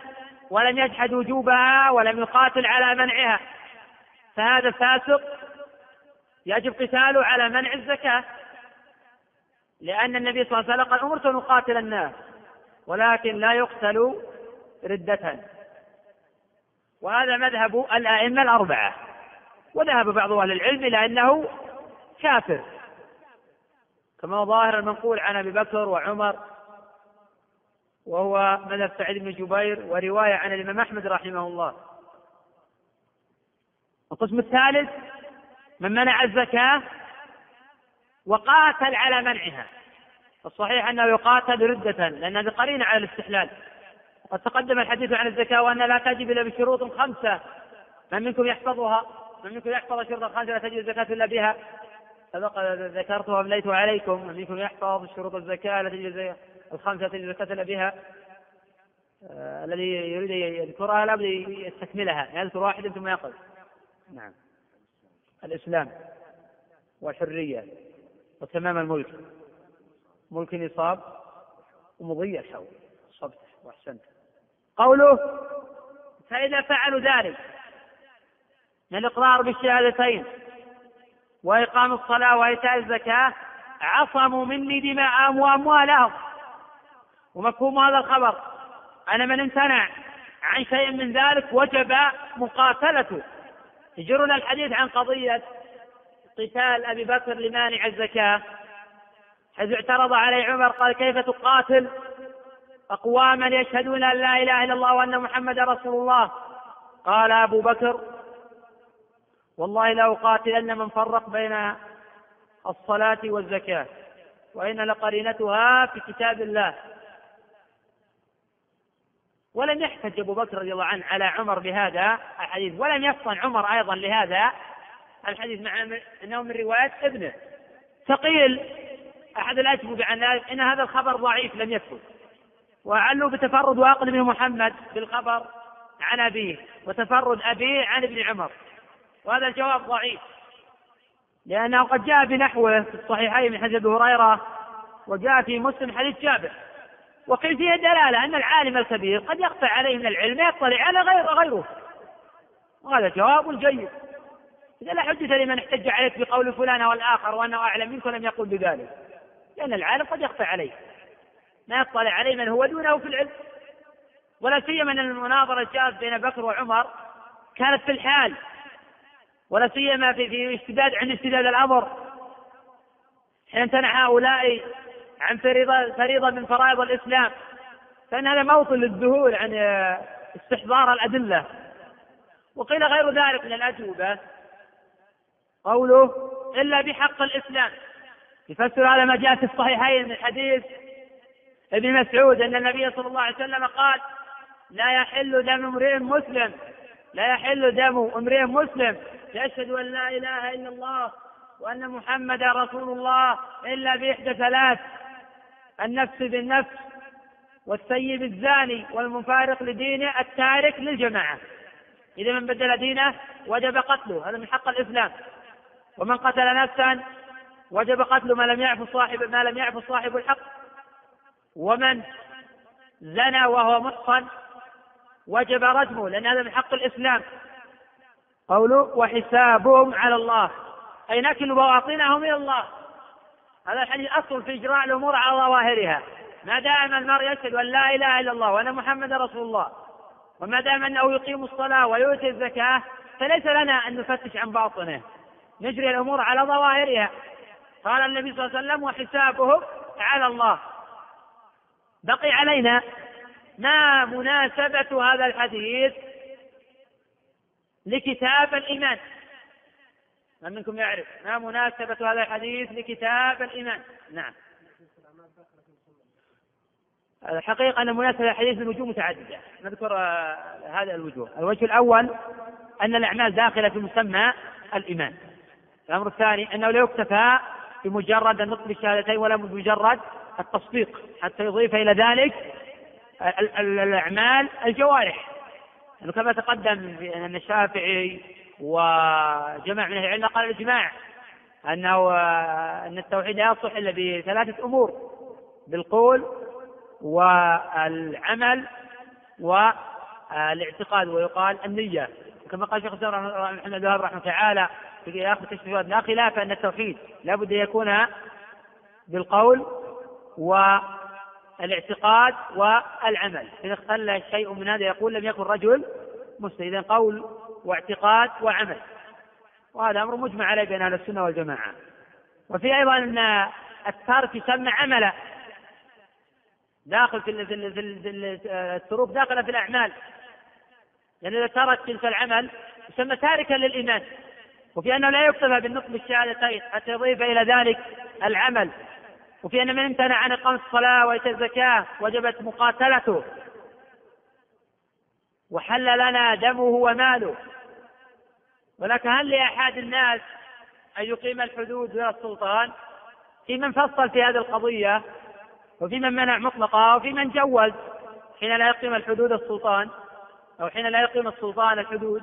ولم يجحد وجوبها ولم يقاتل على منعها. فهذا فاسق يجب قتاله على منع الزكاة لأن النبي صلى الله عليه وسلم قال أمرت أن أقاتل الناس ولكن لا يقتل ردة. وهذا مذهب الأئمة الأربعة وذهب بعض أهل العلم إلى أنه كافر. كما هو ظاهر المنقول عن أبي بكر وعمر وهو مذهب سعيد بن جبير ورواية عن الإمام أحمد رحمه الله. القسم الثالث من منع الزكاة وقاتل على منعها. الصحيح أنه يقاتل ردة لأن هذه قرينة على الاستحلال. قد تقدم الحديث عن الزكاة وأن لا تجب إلا بشروط خمسة. من منكم يحفظها؟ من منكم يحفظ الشروط الخمسة لا تجب الزكاة إلا بها؟ سبق ذكرت وأمليت عليكم. من منكم يحفظ شروط الزكاة لا تجب الخمسة الزكاة إلا بها آه الذي يريد يذكرها لابد يستكملها يذكر واحدا ثم يقف نعم. الإسلام والحرية وتمام الملك. ملك نصاب ومضي الحول صبت وأحسنت. قوله فإذا فعلوا ذلك من الإقرار بالشهادتين وإقام الصلاة وإيتاء الزكاة عصموا مني دماءهم وأموالهم. ومفهوم هذا الخبر. أن من امتنع عن شيء من ذلك وجب مقاتلته. يجرنا الحديث عن قضية قتال أبي بكر لمانع الزكاة. حيث اعترض عليه عمر قال كيف تقاتل؟ أقواما يشهدون أن لا إله إلا الله وأن محمدا رسول الله. قال أبو بكر والله لأقاتلن من فرق بين الصلاة والزكاة وإن لقرينتها في كتاب الله. ولم يحتج أبو بكر رضي الله عنه على عمر بهذا الحديث ولم يفطن عمر أيضا لهذا الحديث مع أنه من رواية ابنه. فقيل أحد الأجوبة عن ذلك أن هذا الخبر ضعيف لم يثبت. وعلوا بتفرد واقل بن محمد بالخبر عن أبيه وتفرد أبيه عن ابن عمر. وهذا الجواب ضعيف. لأنه قد جاء بنحوه في الصحيحين من حديث أبي هريرة وجاء في مسلم حديث جابر. وقيل فيه دلالة أن العالم الكبير قد يقطع عليه من العلم يطلع على غير غيره. وهذا جواب جيد. إذا لا حجة لمن احتج عليك بقول فلان والآخر وأنه أعلم منك ولم يقل بذلك. لأن العالم قد يخفى عليه. ما يطلع عليه من هو دونه في العلم. ولا سيما أن المناظرة جاءت بين بكر وعمر كانت في الحال. ولا سيما في في اشتداد عند اشتداد الأمر. حين امتنع هؤلاء عن فريضة فريضة من فرائض الإسلام. فإن هذا موطن للذهول عن استحضار الأدلة. وقيل غير ذلك من الأجوبة. قوله إلا بحق الإسلام. يفسر هذا ما جاء في الصحيحين من حديث ابن مسعود أن النبي صلى الله عليه وسلم قال لا يحل دم امرئ مسلم لا يحل دم امرئ مسلم. يشهد أن لا إله إلا الله وأن محمدا رسول الله إلا بإحدى ثلاث. النفس بالنفس والسيب الزاني والمفارق لدينه التارك للجماعة. إذا من بدل دينه وجب قتله هذا من حق الإسلام. ومن قتل نفسا وجب قتل ما لم يعف صاحب ما لم يعف صاحب الحق. ومن زنى وهو محصن وجب رجمه لأن هذا من حق الإسلام. قوله وحسابهم على الله. أي نكل بواطنهم إلى الله. هذا الحديث أصل في إجراء الأمور على ظواهرها ما دام المرء يشهد أن لا إله إلا الله وأن محمدا رسول الله وما دام أنه يقيم الصلاة ويؤتي الزكاة فليس لنا أن نفتش عن باطنه. نجري الأمور على ظواهرها. قال النبي صلى الله عليه وسلم وحسابهم على الله. بقي علينا ما مناسبة هذا الحديث لكتاب الإيمان. من منكم يعرف. ما مناسبة هذا الحديث لكتاب الإيمان. نعم. الحقيقة أن مناسبة الحديث من وجوه متعددة. نذكر آه، هذه الوجوه. الوجه الأول أن الأعمال داخلة في مسمى الإيمان. الأمر الثاني أنه لا يكتفى بمجرد النطق بالشهادتين ولا بمجرد التصديق حتى يضيف إلى ذلك الأعمال الجوارح. يعني كما تقدم أن الشافعي وجمع من العلم قال الإجماع أنه أن التوحيد لا يصح إلا بثلاثة أمور بالقول والعمل والاعتقاد ويقال النية. كما قال شيخ الإسلام محمد الوهاب رحمه تعالى في اخر تشريفات لا خلاف أن التوحيد لابد أن يكون بالقول والاعتقاد والعمل. إذا اختل شيء من هذا يقول لم يكن رجل مسلم إذا قول واعتقاد وعمل. وهذا أمر مجمع عليه بين أهل السنة والجماعة. وفي أيضا أن الترك يسمى عملا. داخل في التروك داخله في الأعمال. لأن إذا ترك تلك العمل يسمى تاركا للإيمان. وفي أنه لا يكتفى بالنطق بالشهادتين حتى يضيف إلى ذلك العمل. وفي أن من امتنع عن إقامة الصلاة وإيتاء الزكاة وجبت مقاتلته. وحل لنا دمه وماله. ولكن هل لأحد الناس أن يقيم الحدود دون السلطان؟ في من فصل في هذه القضية وفي من منع مطلقا وفي من جوز حين لا يقيم الحدود السلطان أو حين لا يقيم السلطان الحدود.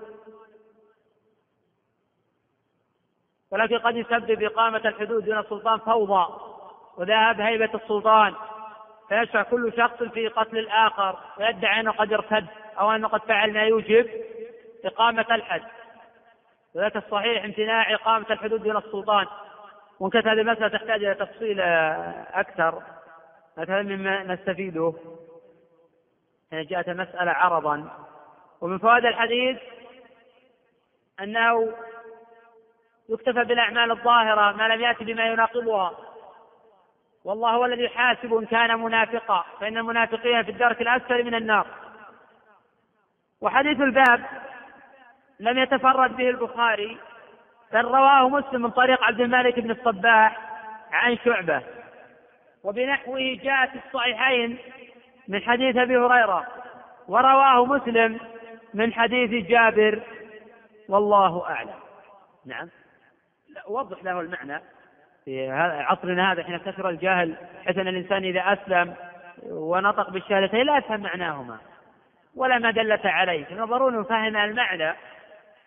ولكن قد يسبب إقامة الحدود دون السلطان فوضى وذهب هيبة السلطان فيشرع كل شخص في قتل الآخر ويدعي أنه قد ارتد. أو أنه قد فعل ما يوجب إقامة الحد وذلك الصحيح امتناع إقامة الحدود دون السلطان. وإن كانت هذه المسألة تحتاج إلى تفصيل أكثر مثلا مما نستفيده. يعني جاءت المسألة عرضا. ومن فوائد الحديث أنه يكتفى بالأعمال الظاهرة ما لم يأتي بما يناقضها. والله هو الذي يحاسب إن كان منافقا فإن المنافقين في الدرك الأسفل من النار. وحديث الباب لم يتفرد به البخاري بل رواه مسلم من طريق عبد الملك بن الصباح عن شعبة. وبنحوه جاء في الصحيحين من حديث أبي هريرة ورواه مسلم من حديث جابر والله أعلم. نعم. لا وضح له المعنى. في عصرنا هذا حين كثر الجهل حيث ان الإنسان إذا أسلم ونطق بالشهادتين لا يفهم معناهما. ولا ما دلت عليه فنظرون فهم المعنى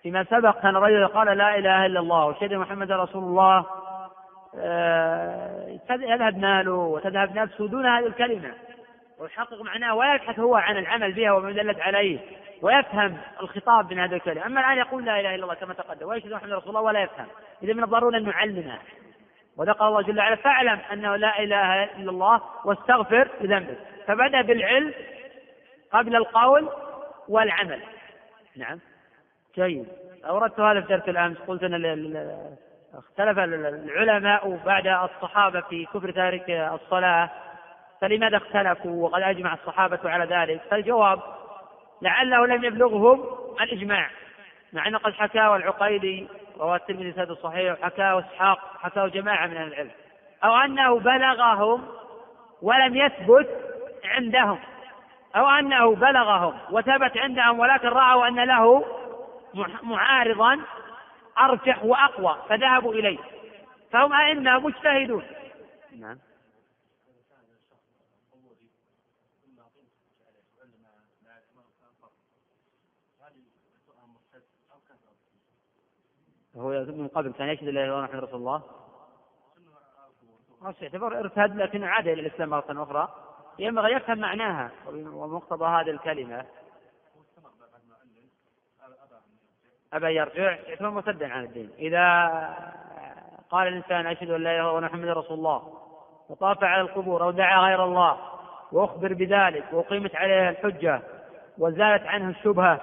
فيما سبق. كان الرجل قال لا إله إلا الله وشهد محمد رسول الله. آه، يذهب ماله وتذهب نفسه دون هذه الكلمة. ويحقق معناه ويبحث هو عن العمل بها وما دلت عليه ويفهم الخطاب من هذا الكلام أما الآن يقول لا إله إلا الله كما تقدم ويشهد محمد رسول الله ولا يفهم. إذا من الضروري ان نعلمه وذكر الله جل وعلا فاعلم أنه لا إله إلا الله واستغفر لذنبك. فبدأ بالعلم قبل القول والعمل. نعم. جيد. أوردت هذا في درس الأمس. قلت أن اختلف العلماء بعد الصحابة في كفر تارك الصلاة فلماذا اختلفوا وقد أجمع الصحابة على ذلك؟ فالجواب لعله لم يبلغهم الإجماع. مع انه قد حكاه العقيلي رواه الترمذي سند صحيح وحكاه إسحاق حكاه جماعة من أهل العلم. أو أنه بلغهم ولم يثبت عندهم. أو أنه بلغهم وثبت عندهم ولكن رأوا أن له معارضا أرجح وأقوى فذهبوا إليه. فهم أئمة مجتهدون. نعم. هو من قبل كان يشهد لا اله الا محمد رسول الله يعتبر ارتد لكن عاد إلى الإسلام مرة أخرى. ينبغي يفهم معناها. ومقتضى هذه الكلمة. أبى يرجع. يعتبر مرتدا عن الدين. إذا قال الإنسان أشهد أن لا إله إلا الله محمد رسول الله وطاف على القبور أو دعا غير الله وأخبر بذلك وأقيمت عليه الحجة وزالت عنه الشبهة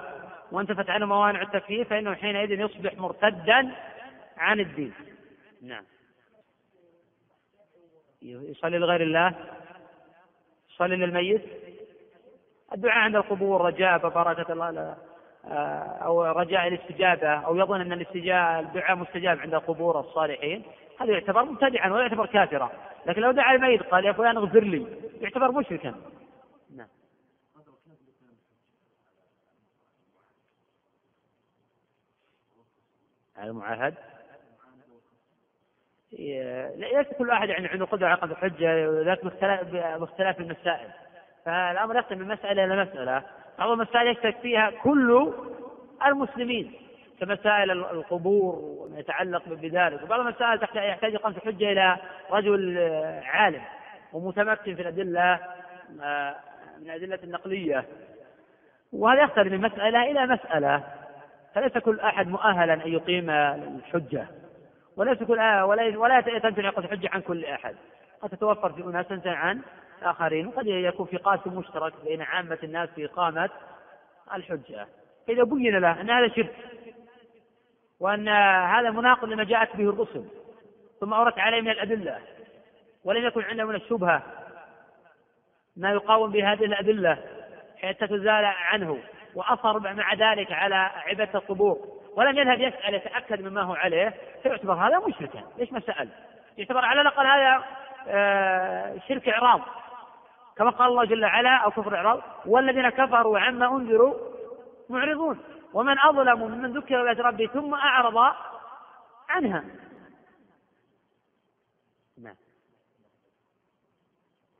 وانتفت عنه موانع التكفير فإنه حينئذ يصبح مرتدا عن الدين. نعم. يصلي لغير الله؟ يصلي للميت. الدعاء عند القبور رجاء ببركة الله أو رجاء الاستجابة أو يظن أن الاستجابة الدعاء مستجاب عند قبور الصالحين. هذا يعتبر مبتدعا ولا يعتبر كافرا. لكن لو دعا الميت قال يا فلان اغفر لي. يعتبر مشركا. نعم. المعاهد؟ ليس كل واحد يعني عنده قدرة على الحجة ذلك باختلاف المسائل. فالأمر يختلف من مسألة إلى مسألة. بعض المسائل يشترك فيها كل المسلمين كمسائل القبور وما يتعلق بذلك. وبعض المسائل يحتاج إقامة الحجة إلى رجل عالم ومتمكن في الأدلة آه، من الأدلة النقلية. وهذا يختلف من مسألة إلى مسألة. فليس كل أحد مؤهلا أن يقيم الحجة. وليس كل آه ولا ولا تمتنع الحجة عن كل أحد. قد تتوفر في أناس تمتنع عن آخرين وقد يكون في قاسم مشترك بين عامة الناس في إقامة الحجة. فإذا بين له أن هذا شرك وأن هذا مناقض لما جاءت به الرسل ثم أوردت عليه من الأدلة ولم يكن عنده من الشبهة ما يقاوم بهذه الأدلة حتى تزال عنه وأصر مع ذلك على عبادة القبور ولم يذهب يسأل يتأكد مما هو عليه فيعتبر هذا مشركا. ليش ما سأل؟ يعتبر على الأقل هذا آه، شرك إعراض. كما قال الله جل وعلا أو كفر إعراض والذين كفروا عما أنذروا معرضون. ومن أظلم ممن ذكر بآيات ربه ثم أعرض عنها. نعم.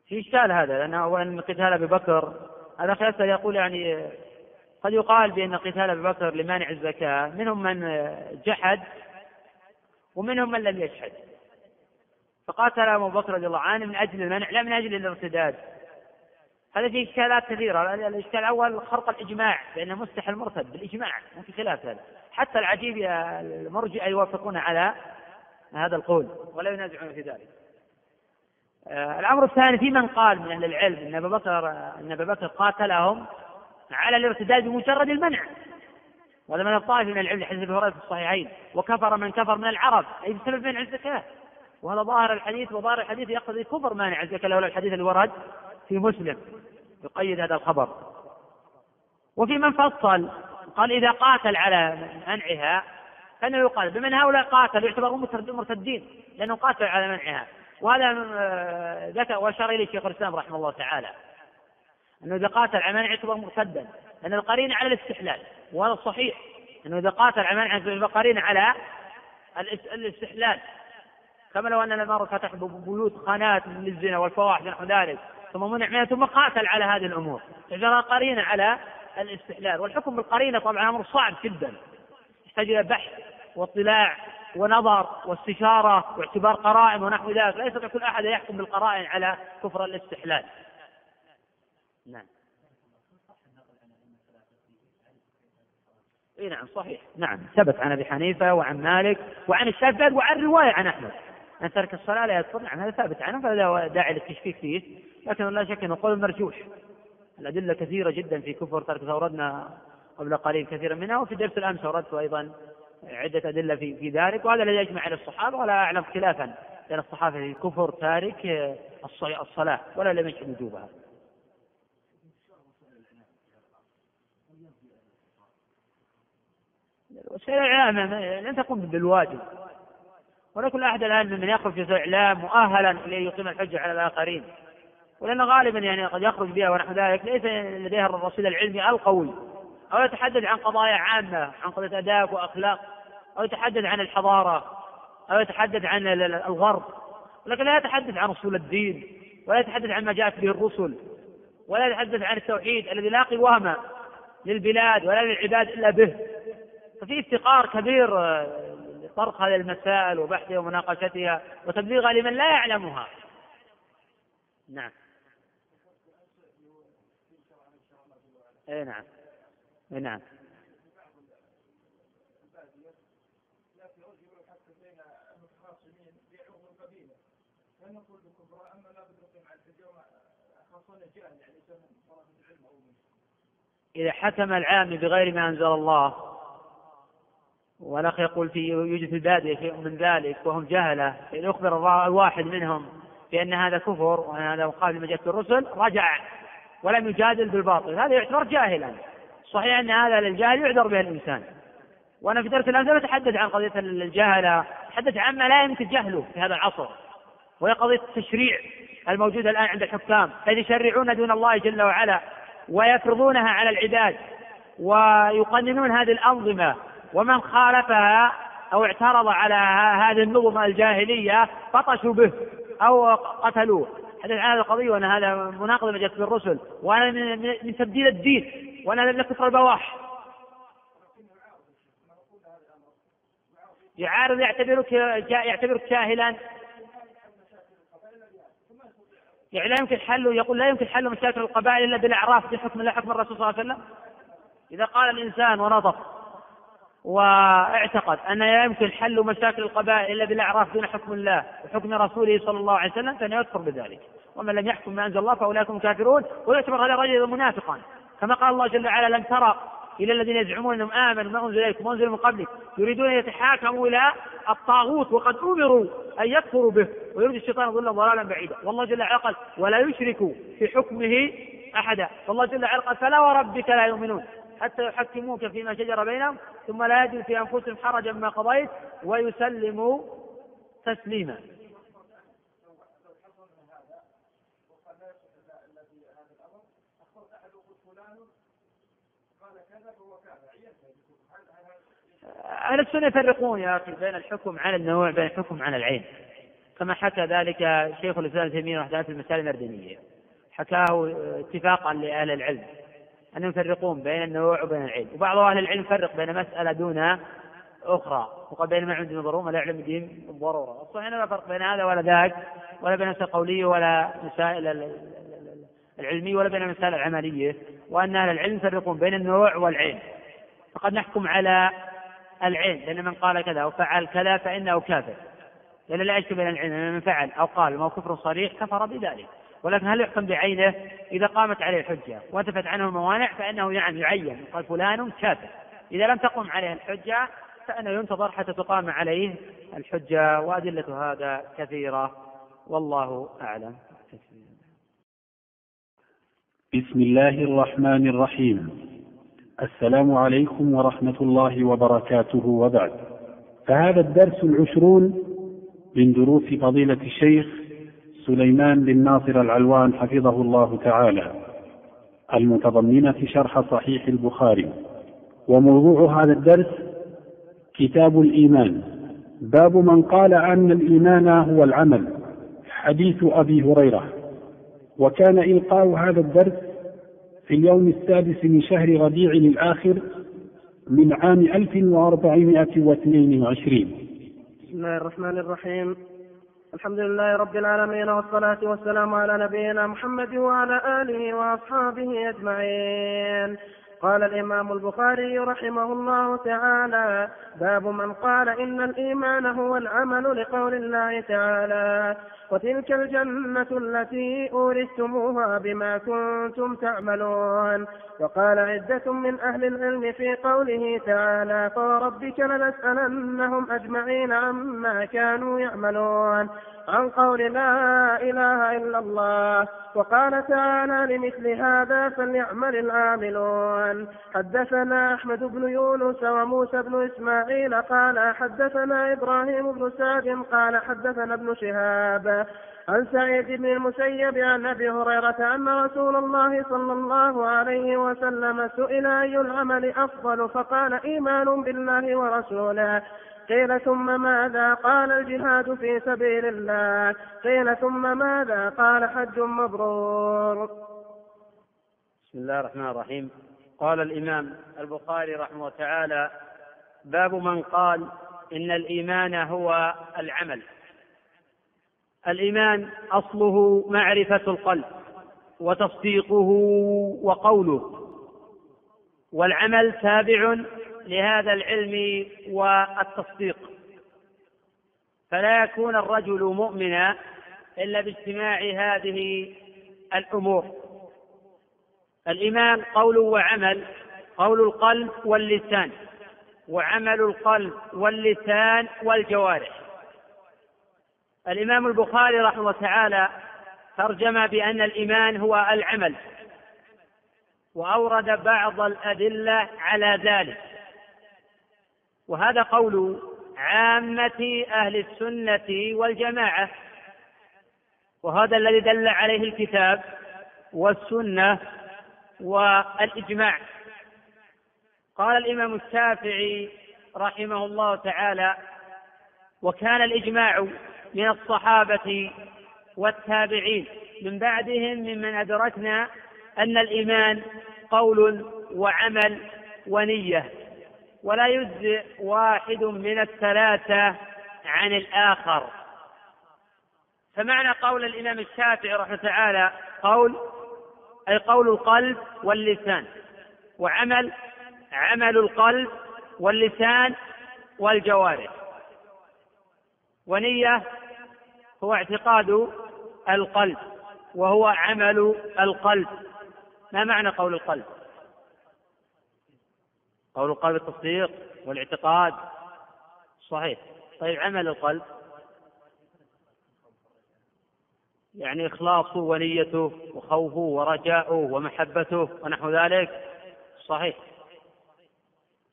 في إشكال هذا لأن أولا قتال أبي بكر هذا يسأل يقول يعني قد يقال بأن قتال أبي بكر لمانع الزكاة. منهم من جحد ومنهم من لم يجحد فقاتل أبو بكر رضي الله عنه من أجل المنع لا من أجل الارتداد. هذا فيه إشكالات كثيرة. الإشكال الأول خرق الإجماع بأنه مستحيل مرتد بالإجماع ما في خلاف هذا. حتى العجيب المرجئة يوافقون على هذا القول ولا ينازعون في ذلك. آه، الأمر الثاني في من قال من أهل العلم أن أبا بكر أن أبا بكر قاتلهم على الارتداد بمجرد المنع. وهذا من الطائفة من العلم حديث أبي هريرة في الصحيحين. وكفر من كفر من العرب أي بسبب منع الزكاة. وهذا ظاهر الحديث وظاهر الحديث يقتضي كفر مانع الزكاة لولا الحديث اللي ورد في مسلم. يقيد هذا الخبر. وفي من فصل قال إذا قاتل على منعها فإنه يقال بمن هؤلاء قاتل يعتبرون مرتدين لأنه قاتل على منعها. وهذا آه، ذكر وأشار إليه شيخ الإسلام رحمه الله تعالى. أنه إذا قاتل على منع يعتبر مرتدا لأن القرينة على الاستحلال. وهذا الصحيح أنه إذا قاتل على منع القرينة على الاستحلال. كما لو أن المرء فتح بيوت خانات للزنا والفواحش ونحو ذلك ثم منع منها ثم قاتل على هذه الأمور. فجرى قرينة على الاستحلال والحكم بالقرينة طبعا أمر صعب جدا. يحتاج إلى بحث واطلاع ونظر واستشارة واعتبار قرائن ونحو ذلك. لا يستطيع كل أحد يحكم بالقرائن على كفر الاستحلال. نعم. اي نعم صحيح. نعم. ثبت عن أبي حنيفة وعن مالك وعن الشافعي وعن رواية عن أحمد. أن ترك الصلاة لا يكفر نعم هذا ثابت عنه فلا داعي للتشكيك فيه. لكن لا شك أنه قول مرجوح. الأدلة كثيرة جدا في كفر ترك اوردنا قبل قليل كثيرا منها وفي درس الامس اوردت أيضا عدة أدلة في في ذلك وهذا الذي يجمع على الصحابة ولا أعلم خلافا بين الصحابة في كفر تارك الصلاة ولا لم يجد وجوبها. وسائل الإعلام لن تقوم بالواجب. ولا كل أحد الآن من يخرج في الإعلام مؤهلا ليقيم الحجة على الآخرين. ولأن غالبا يعني قد يخرج بها ونحو ذلك ليس لديها الرصيد العلمي القوي. أو يتحدث عن قضايا عامة عن قضية آداب وأخلاق. أو يتحدث عن الحضارة. أو يتحدث عن الغرب. ولكن لا يتحدث عن أصول الدين. ولا يتحدث عن ما جاءت به الرسل. ولا يتحدث عن التوحيد الذي لا قوام للبلاد ولا للعباد إلا به. ففي افتقار كبير لطرق هذه المسائل وبحثها ومناقشتها وتبليغها لمن لا يعلمها. نعم. اي نعم. اي نعم. إذا حكم العام بغير ما أنزل الله والأخ يقول في يوجد في البادية شيء من ذلك وهم جهلة. إذا أخبر الواحد منهم بأن هذا كفر وأن هذا مخالف لما جاءت الرسل رجع ولم يجادل بالباطل. هذا يعتبر جاهلا. صحيح أن هذا للجاهل يعذر به الإنسان. وأنا في درس الأمس أتحدث عن قضية الجهلة أتحدث عما لا يمكن جهله في هذا العصر وهي قضية التشريع الموجودة الآن عند الحكام الذي يشرعون دون الله جل وعلا ويفرضونها على العباد ويقننون هذه الأنظمة ومن خالفها أو اعترض على هذه النظم الجاهلية بطشوا به أو قتلوه. عن هذه القضية وأن هذا مناقضة ما جاءت بالرسل وأنا من تبديل الدين. وأنا لم كفر البواح. يعارض يعتبرك يعتبرك جاهلا. يعني لا يمكن حل يقول لا يمكن حل مشاكل القبائل إلا بالإعراف بحكم الله حكم الرسول صلى الله عليه وسلم. إذا قال الإنسان ونطق واعتقد أن لا يمكن حل مشاكل القبائل إلا بالإعراف دون حكم الله وحكم رسوله صلى الله عليه وسلم فإنه يكفر بذلك. ومن لم يحكم ما أنزل الله فاولئك هم كافرون ويعتبر هذا الرجل منافقا. كما قال الله جل وعلا لم ترى إلى الذين يزعمون أنهم آمنوا ما أنزل إليكم وانزل من قبلك. يريدون أن يتحاكموا إلى الطاغوت وقد أمروا أن يكفروا به ويريد الشيطان ظلا ضلالا بعيدا. والله جل وعلا قال ولا يشرك في حكمه أحدا. والله جل وعلا قال فلا وربك لا يؤمنون. حتى يحكموك فيما شجر بينهم ثم لا يجد في أنفسهم حرجا ما قضيت ويسلموا تسليما. أهل السنة يفرقون يا أخي بين الحكم على النوع بين الحكم على العين. كما حكى ذلك شيخ الإسلام ابن تيمية في المسائل المردنية. حكاه اتفاقا لأهل العلم. أنهم يفرقون بين النوع وبين العين وبعض أهل العلم يفرق بين مسألة دون أخرى. وقد بين ما عنده ضرورة لا يعلم الدين بالضرورة الصحيح لا فرق بين هذا ولا ذاك ولا بين المسائل القولية ولا مسائل العلمية ولا بين المسائل العملية. وأن أهل العلم يفرقون بين النوع والعين فقد نحكم على العين لأن من قال كذا أو فعل كذا فإنه كافر. لأن لا يشبه بين العين من فعل أو قال ما كفر صريح كفر بذلك. ولكن هل يحكم بعينه إذا قامت عليه الحجة وانتفت عنه الموانع فإنه يعني يعين قال فلان كافر. إذا لم تقم عليه الحجة فإنه ينتظر حتى تقام عليه الحجة وأدلة هذا كثيرة. والله أعلم. بسم الله الرحمن الرحيم. السلام عليكم ورحمة الله وبركاته وبعد. فهذا الدرس العشرون من دروس فضيلة الشيخ سليمان بن ناصر العلوان حفظه الله تعالى. المتضمنة شرح صحيح البخاري. وموضوع هذا الدرس كتاب الإيمان. باب من قال أن الإيمان هو العمل. حديث أبي هريرة. وكان إلقاء هذا الدرس في اليوم السادس من شهر ربيع الآخر من عام 1422 بسم الله الرحمن الرحيم. الحمد لله رب العالمين والصلاة والسلام على نبينا محمد وعلى آله وأصحابه أجمعين. قال الإمام البخاري رحمه الله تعالى باب من قال إن الإيمان هو العمل لقول الله تعالى. وتلك الجنة التي أورثتموها بما كنتم تعملون. وقال عدة من أهل العلم في قوله تعالى فوربك لنسألنهم أجمعين عما كانوا يعملون. عن قول لا إله إلا الله وقال تعالى لمثل هذا فليعمل العاملون. حدثنا أحمد بن يونس وموسى بن إسماعيل قال حدثنا إبراهيم بن سعد قال حدثنا ابن شهاب عن سعيد بن المسيب عن أبي هريرة أن رسول الله صلى الله عليه وسلم سئل أي العمل أفضل فقال إيمان بالله ورسوله. قيل ثم ماذا قال الجهاد في سبيل الله؟ قيل ثم ماذا قال حج مبرور؟ بسم الله الرحمن الرحيم. قال الإمام البخاري رحمه الله تعالى باب من قال إن الإيمان هو العمل. الإيمان أصله معرفة القلب وتصديقه وقوله والعمل تابع لهذا العلم والتصديق. فلا يكون الرجل مؤمنا إلا باجتماع هذه الأمور. الإيمان قول وعمل قول القلب واللسان وعمل القلب واللسان والجوارح. الإمام البخاري رحمه الله تعالى ترجم بأن الإيمان هو العمل وأورد بعض الأدلة على ذلك. وهذا قول عامة أهل السنة والجماعة. وهذا الذي دل عليه الكتاب والسنة والإجماع. قال الإمام الشافعي رحمه الله تعالى وكان الإجماع من الصحابة والتابعين. من بعدهم ممن أدركنا أن الإيمان قول وعمل ونية. ولا يجزئ واحد من الثلاثة عن الآخر. فمعنى قول الإمام الشافعي رحمه تعالى قول أي قول القلب واللسان وعمل عمل القلب واللسان والجوارح. ونية هو اعتقاد القلب وهو عمل القلب. ما معنى قول القلب؟ قول القلب التصديق والاعتقاد. صحيح. طيب عمل القلب. يعني إخلاصه ونيته وخوفه ورجاؤه ومحبته ونحو ذلك. صحيح.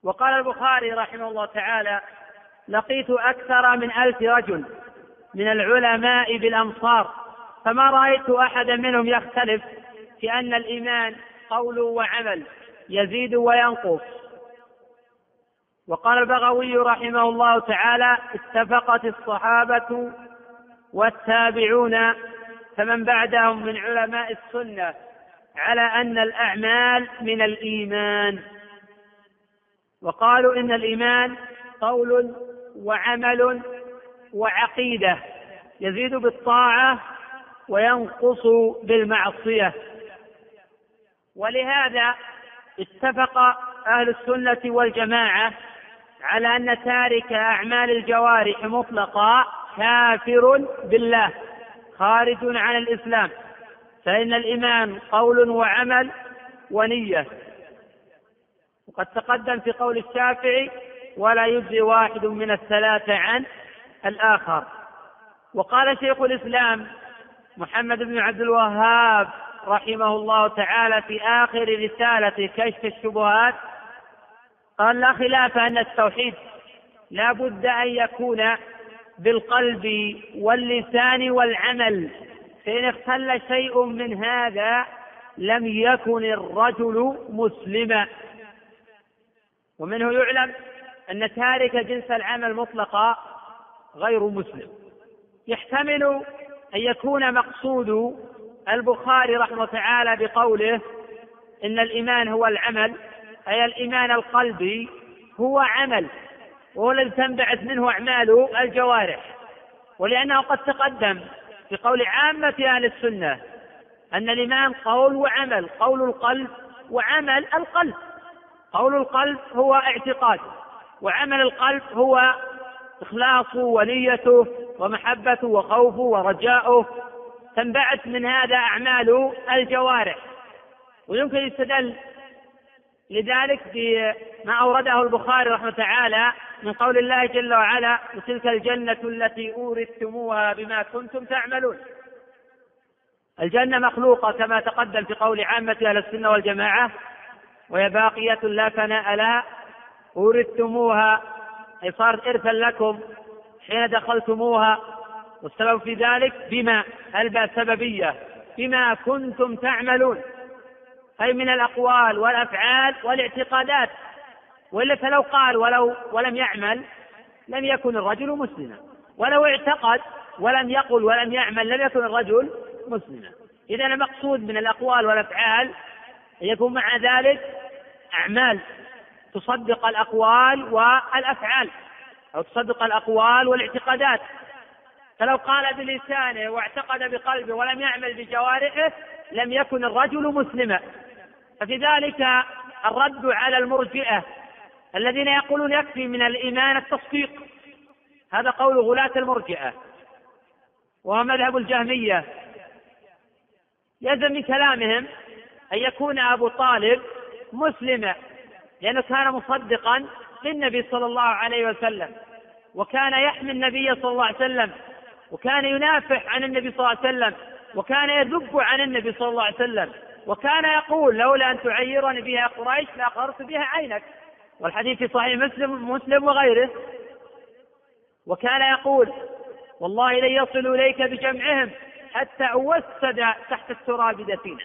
وقال البخاري رحمه الله تعالى لقيت أكثر من ألف رجل من العلماء بالأمصار فما رأيت أحدا منهم يختلف في أن الإيمان قول وعمل يزيد وينقص. وقال البغوي رحمه الله تعالى اتفقت الصحابة والتابعون فمن بعدهم من علماء السنة على أن الأعمال من الإيمان. وقالوا إن الإيمان قول وعمل وعقيدة يزيد بالطاعة وينقص بالمعصية. ولهذا اتفق أهل السنة والجماعة على أن تارك أعمال الجوارح مطلقا كافر بالله خارج عن الإسلام. فإن الإيمان قول وعمل ونية. وقد تقدم في قول الشافعي ولا يجزي واحد من الثلاثة عن الآخر وقال شيخ الإسلام محمد بن عبد الوهاب رحمه الله تعالى في آخر رسالة كشف الشبهات قال لا خلاف أن التوحيد لا بد أن يكون بالقلب واللسان والعمل. فإن اختل شيء من هذا لم يكن الرجل مسلما. ومنه يعلم أن تارك جنس العمل مطلقا غير مسلم. يحتمل أن يكون مقصود البخاري رحمه تعالى بقوله إن الإيمان هو العمل أي الإيمان القلبي هو عمل وهو الذي تنبعث منه أعمال الجوارح. ولأنه قد تقدم في قول عامة أهل السنة أن الإيمان قول وعمل قول القلب وعمل القلب. قول القلب هو اعتقاد وعمل القلب هو إخلاصه ونيته ومحبته وخوفه ورجاؤه. تنبعث من هذا أعمال الجوارح. ويمكن يستدل لذلك بما أورده البخاري رحمه تعالى من قول الله جل وعلا وتلك الجنة التي أورثتموها بما كنتم تعملون. الجنة مخلوقة كما تقدم في قول عامة أهل السنة والجماعة وهي باقية لا فناء لها أورثتموها. أي صارت إرثا لكم حين دخلتموها. والسبب في ذلك بما الباء سببية بما كنتم تعملون. أي من الأقوال والأفعال والاعتقادات. وإلا فلو قال ولو ولم يعمل لم يكن الرجل مسلما. ولو اعتقد ولم يقل ولم يعمل لم يكن الرجل مسلما. إذا المقصود من الأقوال والأفعال يكون مع ذلك أعمال. تصدق الأقوال والأفعال أو تصدق الأقوال والاعتقادات. فلو قال بلسانه واعتقد بقلبه ولم يعمل بجوارحه لم يكن الرجل مسلما. ففي ذلك الرد على المرجئة الذين يقولون يكفي من الإيمان التصديق. هذا قول غلاة المرجئة. وهو مذهب الجهمية. يلزم من كلامهم أن يكون أبو طالب مسلما لأنه كان مصدقا للنبي صلى الله عليه وسلم وكان يحمي النبي صلى الله عليه وسلم وكان ينافح عن النبي صلى الله عليه وسلم وكان يذب عن النبي صلى الله عليه وسلم. وكان يقول لولا أن تعيرني بها قريش لأقررت بها عينك. والحديث في صحيح مسلم مسلم وغيره. وكان يقول والله لن يصلوا إليك بجمعهم حتى أوسد تحت التراب دفينا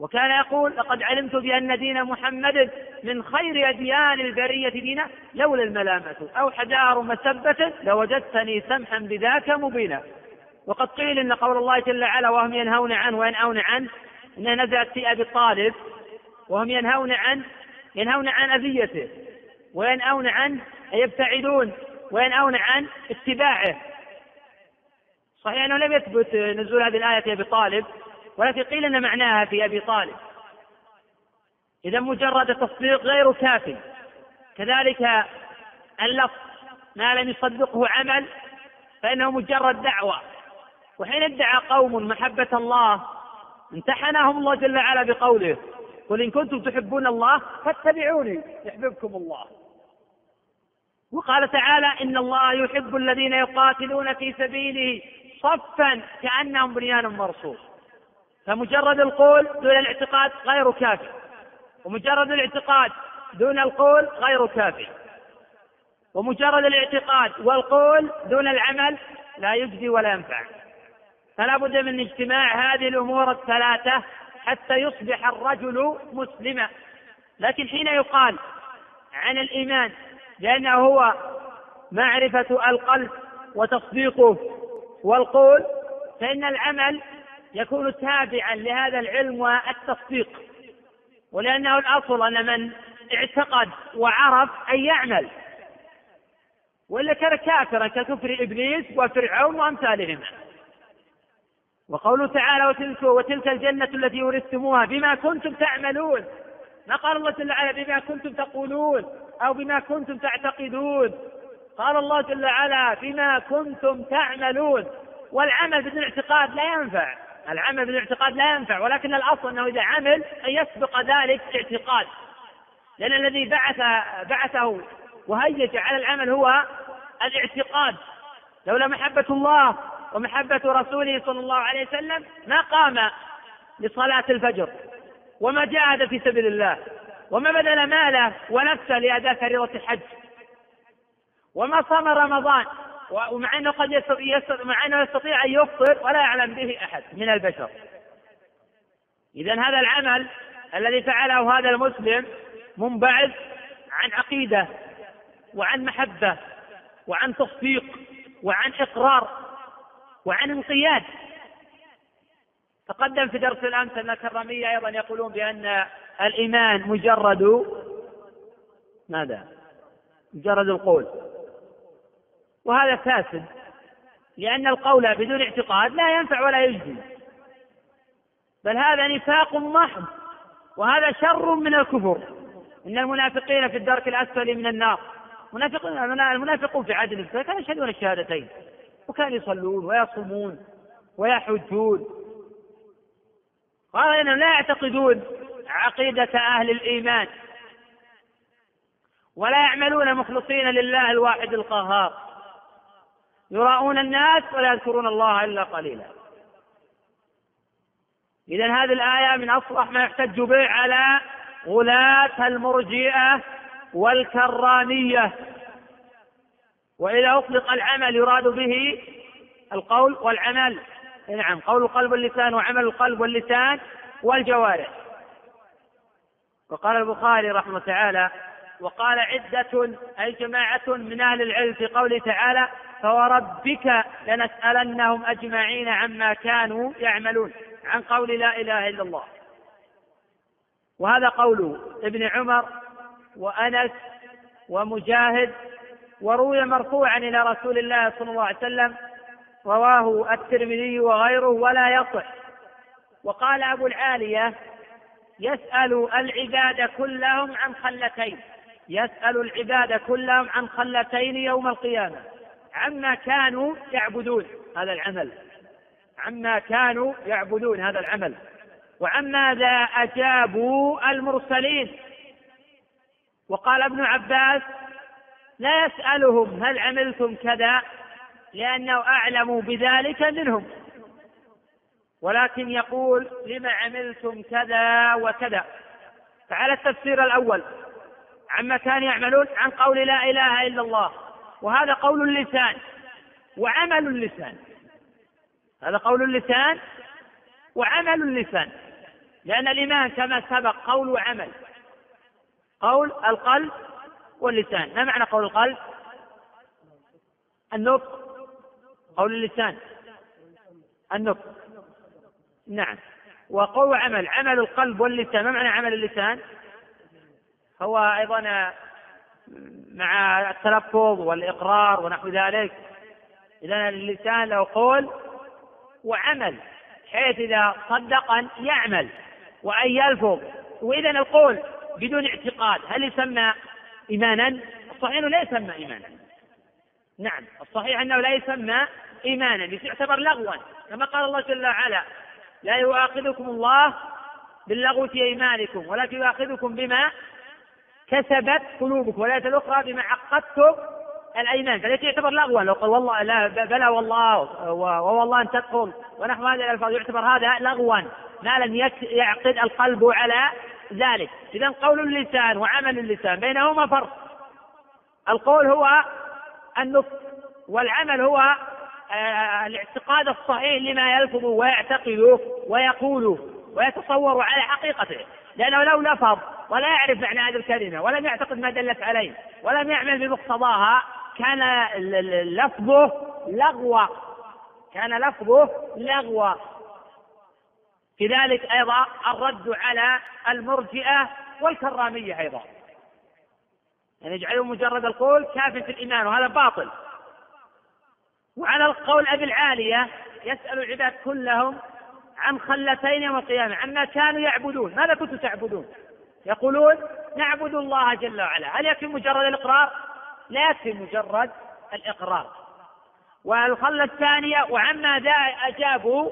وكان يقول لقد علمت بأن دين محمد من خير أديان البرية دينا لولا الملامة أو حجار مسبة لوجدتني سمحا بذاك مبينا. وقد قيل إن قول الله جل وعلا وهم ينهون عنه وينأون عنه إنها نزلت في أبي طالب وهم ينهون عنه ينهون عن أذيته وينأون عنه أي يبتعدون وينأون عن اتباعه. صحيح أنه لم يثبت نزول هذه الآية في أبي طالب ولكن قيل أن معناها في أبي طالب. إذا مجرد التصديق غير كاف كذلك اللفظ ما لم يصدقه عمل فإنه مجرد دعوة. وحين ادعى قوم محبة الله امتحنهم الله جل وعلا بقوله. قل إن كنتم تحبون الله فاتبعوني يحببكم الله. وقال تعالى إن الله يحب الذين يقاتلون في سبيله صفا كأنهم بنيان مرصوص. فمجرد القول دون الاعتقاد غير كافي. ومجرد الاعتقاد دون القول غير كافي. ومجرد الاعتقاد والقول دون العمل لا يجزي ولا ينفع. فلا بد من اجتماع هذه الأمور الثلاثة حتى يصبح الرجل مسلما. لكن حين يقال عن الإيمان لأنه هو معرفة القلب وتصديقه والقول فإن العمل يكون تابعا لهذا العلم والتصديق. ولأنه الأصل أن من اعتقد وعرف أن يعمل. وإلا كان كافرا ككفر إبليس وفرعون وأمثالهما. وقوله تعالى وتلك وتلك الجنة التي ورثتموها بما كنتم تعملون. ما قال الله جل وعلا بما كنتم تقولون أو بما كنتم تعتقدون؟ قال الله جل وعلا بما كنتم تعملون. والعمل بدون اعتقاد لا ينفع. العمل بدون اعتقاد لا ينفع. ولكن الأصل أنه إذا عمل أن يسبق ذلك اعتقاد لأن الذي بعث بعثه وهيج على العمل هو الاعتقاد. لولا محبة الله ومحبة رسوله صلى الله عليه وسلم ما قام لصلاة الفجر وما جاهد في سبيل الله وما بذل ماله ونفسه لأداء فريضة الحج وما صام رمضان ومع إنه قد يستطيع مع إنه يستطيع أن يفطر ولا يعلم به أحد من البشر. اذا هذا العمل الذي فعله هذا المسلم منبعث عن عقيدة وعن محبة وعن تصديق وعن إقرار وعن انقياد. تقدم في درس الأمس أن الكرامية أيضا يقولون بأن الإيمان مجرد ماذا؟ مجرد القول. وهذا فاسد لأن القول بدون اعتقاد لا ينفع ولا يجزي. بل هذا نفاق محض وهذا شر من الكفر. إن المنافقين في الدرك الأسفل من النار. منافقون المنافقون في عهد النبي كانوا يشهدون الشهادتين. وكانوا يصلون ويصومون ويحجون. قال إنهم لا يعتقدون عقيدة أهل الإيمان. ولا يعملون مخلصين لله الواحد القهار. يراؤون الناس ولا يذكرون الله إلا قليلا. إذا هذه الآية من أصلح ما يحتج به على غلاة المرجئة والكرامية. وإذا أطلق العمل يراد به القول والعمل. نعم قول القلب واللسان وعمل القلب واللسان والجوارح. وقال البخاري رحمه تعالى وقال عدة أي جماعة من أهل العلم في قوله تعالى فوربك لنسألنهم أجمعين عما كانوا يعملون عن قول لا إله إلا الله. وهذا قول ابن عمر وأنس ومجاهد وروي مرفوعا إلى رسول الله صلى الله عليه وسلم رواه الترمذي وغيره ولا يصح. وقال أبو العالية يسأل العباد كلهم عن خلتين. يسأل العباد كلهم عن خلتين يوم القيامة. عما كانوا يعبدون هذا العمل. عما كانوا يعبدون هذا العمل. وعماذا أجابوا المرسلين. وقال ابن عباس لا يسألهم هل عملتم كذا لأنه أعلم بذلك منهم. ولكن يقول لما عملتم كذا وكذا. فعلى التفسير الأول عما كانوا يعملون عن قول لا إله إلا الله وهذا قول اللسان وعمل اللسان. هذا قول اللسان وعمل اللسان. لأن الإيمان كما سبق قول وعمل. قول القلب واللسان. ما معنى قول القلب؟ النطق. قول اللسان. النطق. نعم. وقول عمل. عمل القلب واللسان. ما معنى عمل اللسان؟ هو أيضا مع التلفظ والإقرار ونحو ذلك. إذا اللسان له قول وعمل حيث إذا صدق أن يعمل وأن يلفظ. وإذا القول بدون اعتقاد. هل يسمى إيمانا؟ الصحيح أنه لا يسمى إيمانا. نعم الصحيح أنه لا يسمى إيمانا يعتبر لغوا. كما قال الله جل وعلا لا يؤاخذكم الله باللغو في أيمانكم ولكن يؤاخذكم بما كسبت قلوبكم والآية الأخرى بما عقدتم الأيمان. فليس يعتبر لغوا. لو قال والله لا بلى والله ووالله أن تدخل ونحو هذه الألفاظ يعتبر هذا لغوا. ما لم يعقد القلب على ذلك. إذا قول اللسان وعمل اللسان بينهما فرق. القول هو النطق والعمل هو آه، الاعتقاد الصحيح لما يلفظ ويعتقده ويقوله ويتصور على حقيقته. لأنه لو لفظ ولا يعرف معنى هذه الكلمة ولم يعتقد ما دلت عليه ولم يعمل بمقتضاها كان لفظه لغوا كان لفظه لغوا كذلك أيضا الرد على المرجئة والكرامية أيضا. يعني يجعلوا مجرد القول كاف في الإيمان وهذا باطل. وعلى القول أبي العالية يسأل العباد كلهم عن خلتين يوم القيامة عما كانوا يعبدون. ماذا كنتم تعبدون؟ يقولون نعبد الله جل وعلا. هل يكفي مجرد الإقرار؟ لا يكفي مجرد الإقرار. والخلة الثانية وعما أجابوا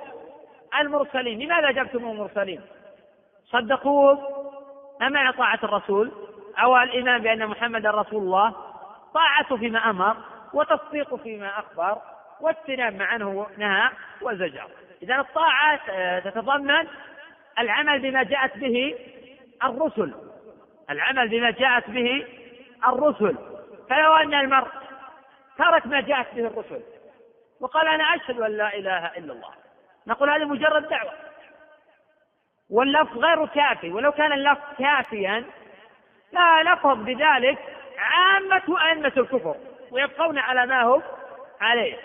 المرسلين. لماذا أجبتم المرسلين صدقوهم أم طاعة الرسول؟ أو الإيمان بأن محمدا رسول الله؟ طاعته فيما أمر وتصديق فيما أخبر واجتناب ما عنه نهى وزجر. إذا الطاعة آه، تتضمن العمل بما جاءت به الرسل. العمل بما جاءت به الرسل. فلو أن المرء ترك ما جاءت به الرسل وقال أنا أشهد أن لا إله إلا الله. نقول هذه مجرد دعوة. واللفظ غير كافي ولو كان اللفظ كافيا لا لفظ بذلك عامة أئمة الكفر ويبقون على ما هم عليه.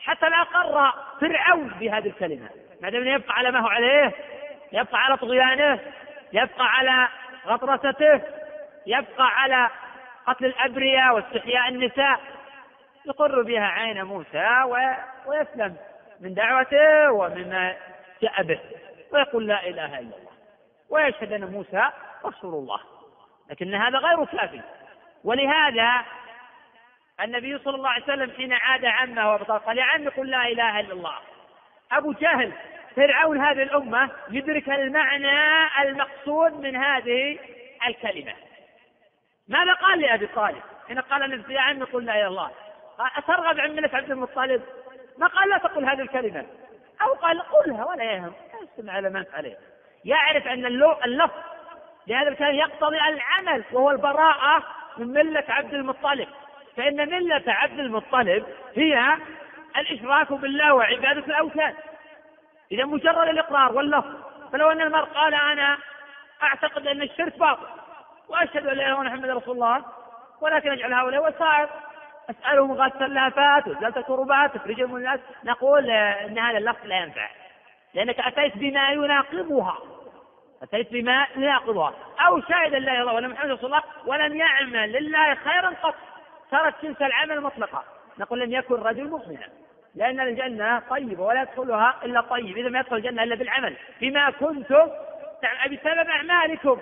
حتى لا أقر فرعون بهذه الكلمة. ما دام يبقى على ما هو عليه يبقى على طغيانه يبقى على غطرسته يبقى على قتل الأبرياء واستحياء النساء يقر بها عين موسى ويسلم. من دعوته ومما جاء به ويقول لا إله إلا الله ويشهد أن موسى رسول الله لكن هذا غير كافي. ولهذا النبي صلى الله عليه وسلم حين عاد عمه وابطال قال يا عمي قل لا إله إلا الله. أبو جهل فرعون هذه الأمة يدرك المعنى المقصود من هذه الكلمة. ماذا قال لأبي طالب؟ حين قال يا عمي قل لا إله إلا الله. أترغب عن ملة عبد المطلب؟ ما قال لا تقل هذه الكلمة. أو قال قلها ولا يهم. استمع على ما عليه يعرف أن اللفظ لهذا الكلام يقتضي العمل وهو البراءة من ملة عبد المطلب. فإن ملة عبد المطلب هي الإشراك بالله وعبادة الأوثان. إذا مجرد الإقرار واللفظ. فلو أن المرء قال أنا أعتقد أن الشرك باطل وأشهد أن لا إله إلا محمد رسول الله ولكن أجعل هؤلاء وسائط أسألهم غاثة اللهفات وزالة الكربات تفريج الناس. نقول أن هذا اللفظ لا ينفع. لأنك أتيت بما يناقضها. أتيت بما يناقضها. لا إله إلا الله وأن محمد رسول الله ولم يعمل لله خيرا قط. ترك تلك العمل مطلقا. نقول لم يكن رجل مؤمنا. لأن الجنة طيبة ولا يدخلها إلا طيب. إذا ما يدخل الجنة إلا بالعمل. بما كنتم بسبب أعمالكم.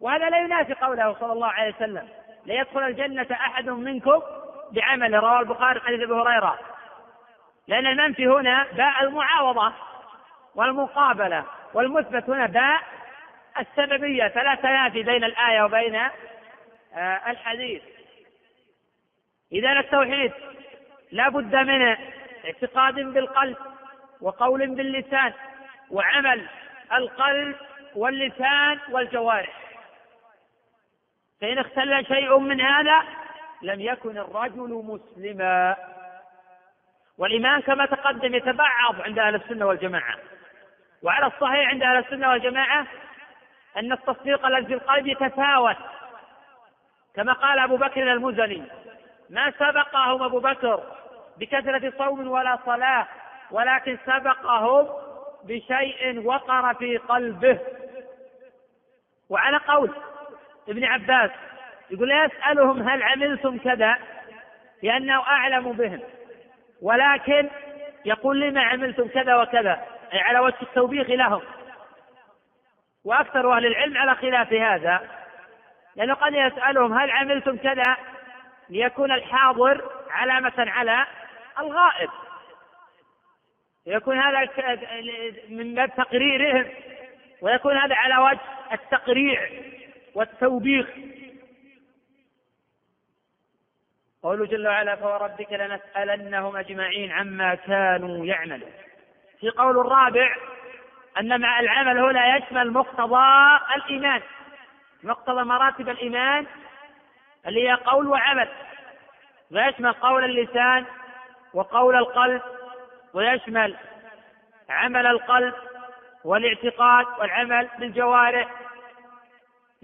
وهذا لا ينافي قوله صلى الله عليه وسلم. ليدخل الجنة أحد منكم بعمل. رواه البخاري حديث أبي هريرة. لأن المنفي هنا باء المعاوضة والمقابلة والمثبت هنا باء السببية. فلا تنافي بين الآية وبين آه، الحديث. إذا التوحيد لا بد من اعتقاد بالقلب وقول باللسان وعمل القلب واللسان والجوارح. فإن اختل شيء من هذا لم يكن الرجل مسلما. والإيمان كما تقدم يتبعض عند أهل السنة والجماعة. وعلى الصحيح عند أهل السنة والجماعة أن التصديق الذي في القلب يتفاوت. كما قال أبو بكر المزني ما سبقهم أبو بكر بكثرة صوم ولا صلاة ولكن سبقهم بشيء وقر في قلبه. وعلى قول ابن عباس يقول يسألهم هل عملتم كذا؟ لأنه أعلم بهم. ولكن يقول لما عملتم كذا وكذا؟ أي على وجه التوبيخ لهم. وأكثر أهل العلم على خلاف هذا لأنه قد يسألهم هل عملتم كذا؟ ليكون الحاضر علامة على الغائب. يكون هذا من باب تقريرهم ويكون هذا على وجه التقريع. والتوبيخ. قوله جل وعلا فوربك لنسألنهم أجمعين عما كانوا يعملون. في قول الرابع أن مع العمل هنا يشمل مقتضى الإيمان. مقتضى مراتب الإيمان اللي هي قول وعمل. ويشمل قول اللسان وقول القلب ويشمل عمل القلب والاعتقاد والعمل بالجوارح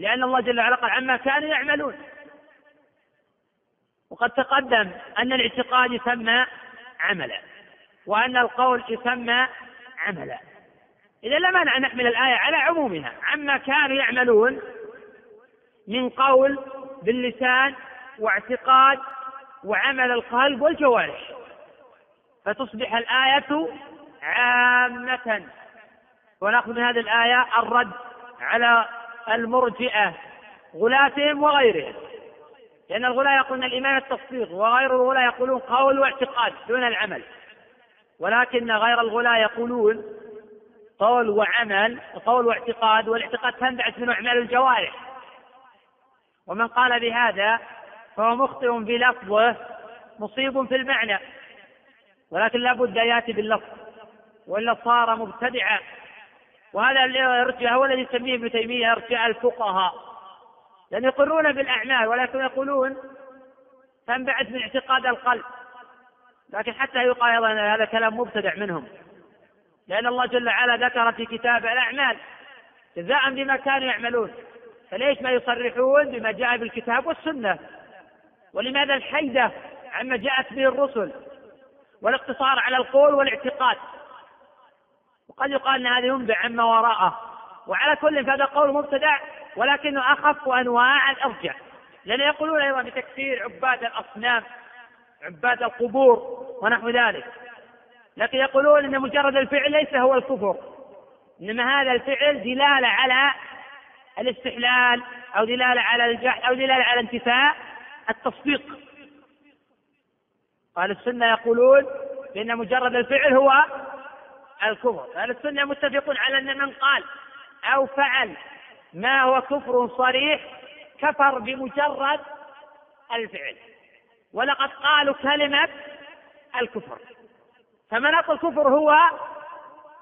لأن الله جل وعلا قال عما كانوا يعملون. وقد تقدم أن الاعتقاد يسمى عملا وأن القول يسمى عملا. إذا مانع أن نحمل الآية على عمومها. عما كانوا يعملون من قول باللسان واعتقاد وعمل القلب والجوارح. فتصبح الآية عامة. ونأخذ من هذه الآية الرد على المرجئة غلاتهم وغيرهم. لأن الغلاة يقولون الإيمان التصديق وغير الغلاة يقولون قول واعتقاد دون العمل. ولكن غير الغلاة يقولون قول وعمل قول واعتقاد والاعتقاد تنبعث من أعمال الجوارح. ومن قال بهذا فهو مخطئ في لفظه مصيب في المعنى. ولكن لا بد يأتي باللفظ وإلا صار مبتدعا. وهذا الارجاء هو الذي يسميه ابن تيمية ارجاء الفقهاء. لأن يقرون بالأعمال ولكن يقولون تنبعث من اعتقاد القلب. لكن حتى يقال أيضا هذا كلام مبتدع منهم. لأن الله جل وعلا ذكر في كتابه الأعمال جزاء بما كانوا يعملون. فليش ما يصرحون بما جاء بالكتاب والسنة؟ ولماذا الحيدة عما جاءت به الرسل؟ والاقتصار على القول والاعتقاد. وقد يقال إن هذا ينبع عما وراءه. وعلى كل فهذا قول مبتدع ولكنه أخف أنواع الارجع لأن يقولون أيضا بتكفير عباد الأصنام عباد القبور ونحو ذلك. لكن يقولون إن مجرد الفعل ليس هو الكفر. إنما هذا الفعل دلالة على الاستحلال أو دلالة على الجحد أو دلالة على انتفاء التصديق. قال السنة يقولون بأن مجرد الفعل هو الكفر. أهل السنة متفقون على أن من قال أو فعل ما هو كفر صريح كفر بمجرد الفعل. ولقد قالوا كلمة الكفر. فمناط الكفر هو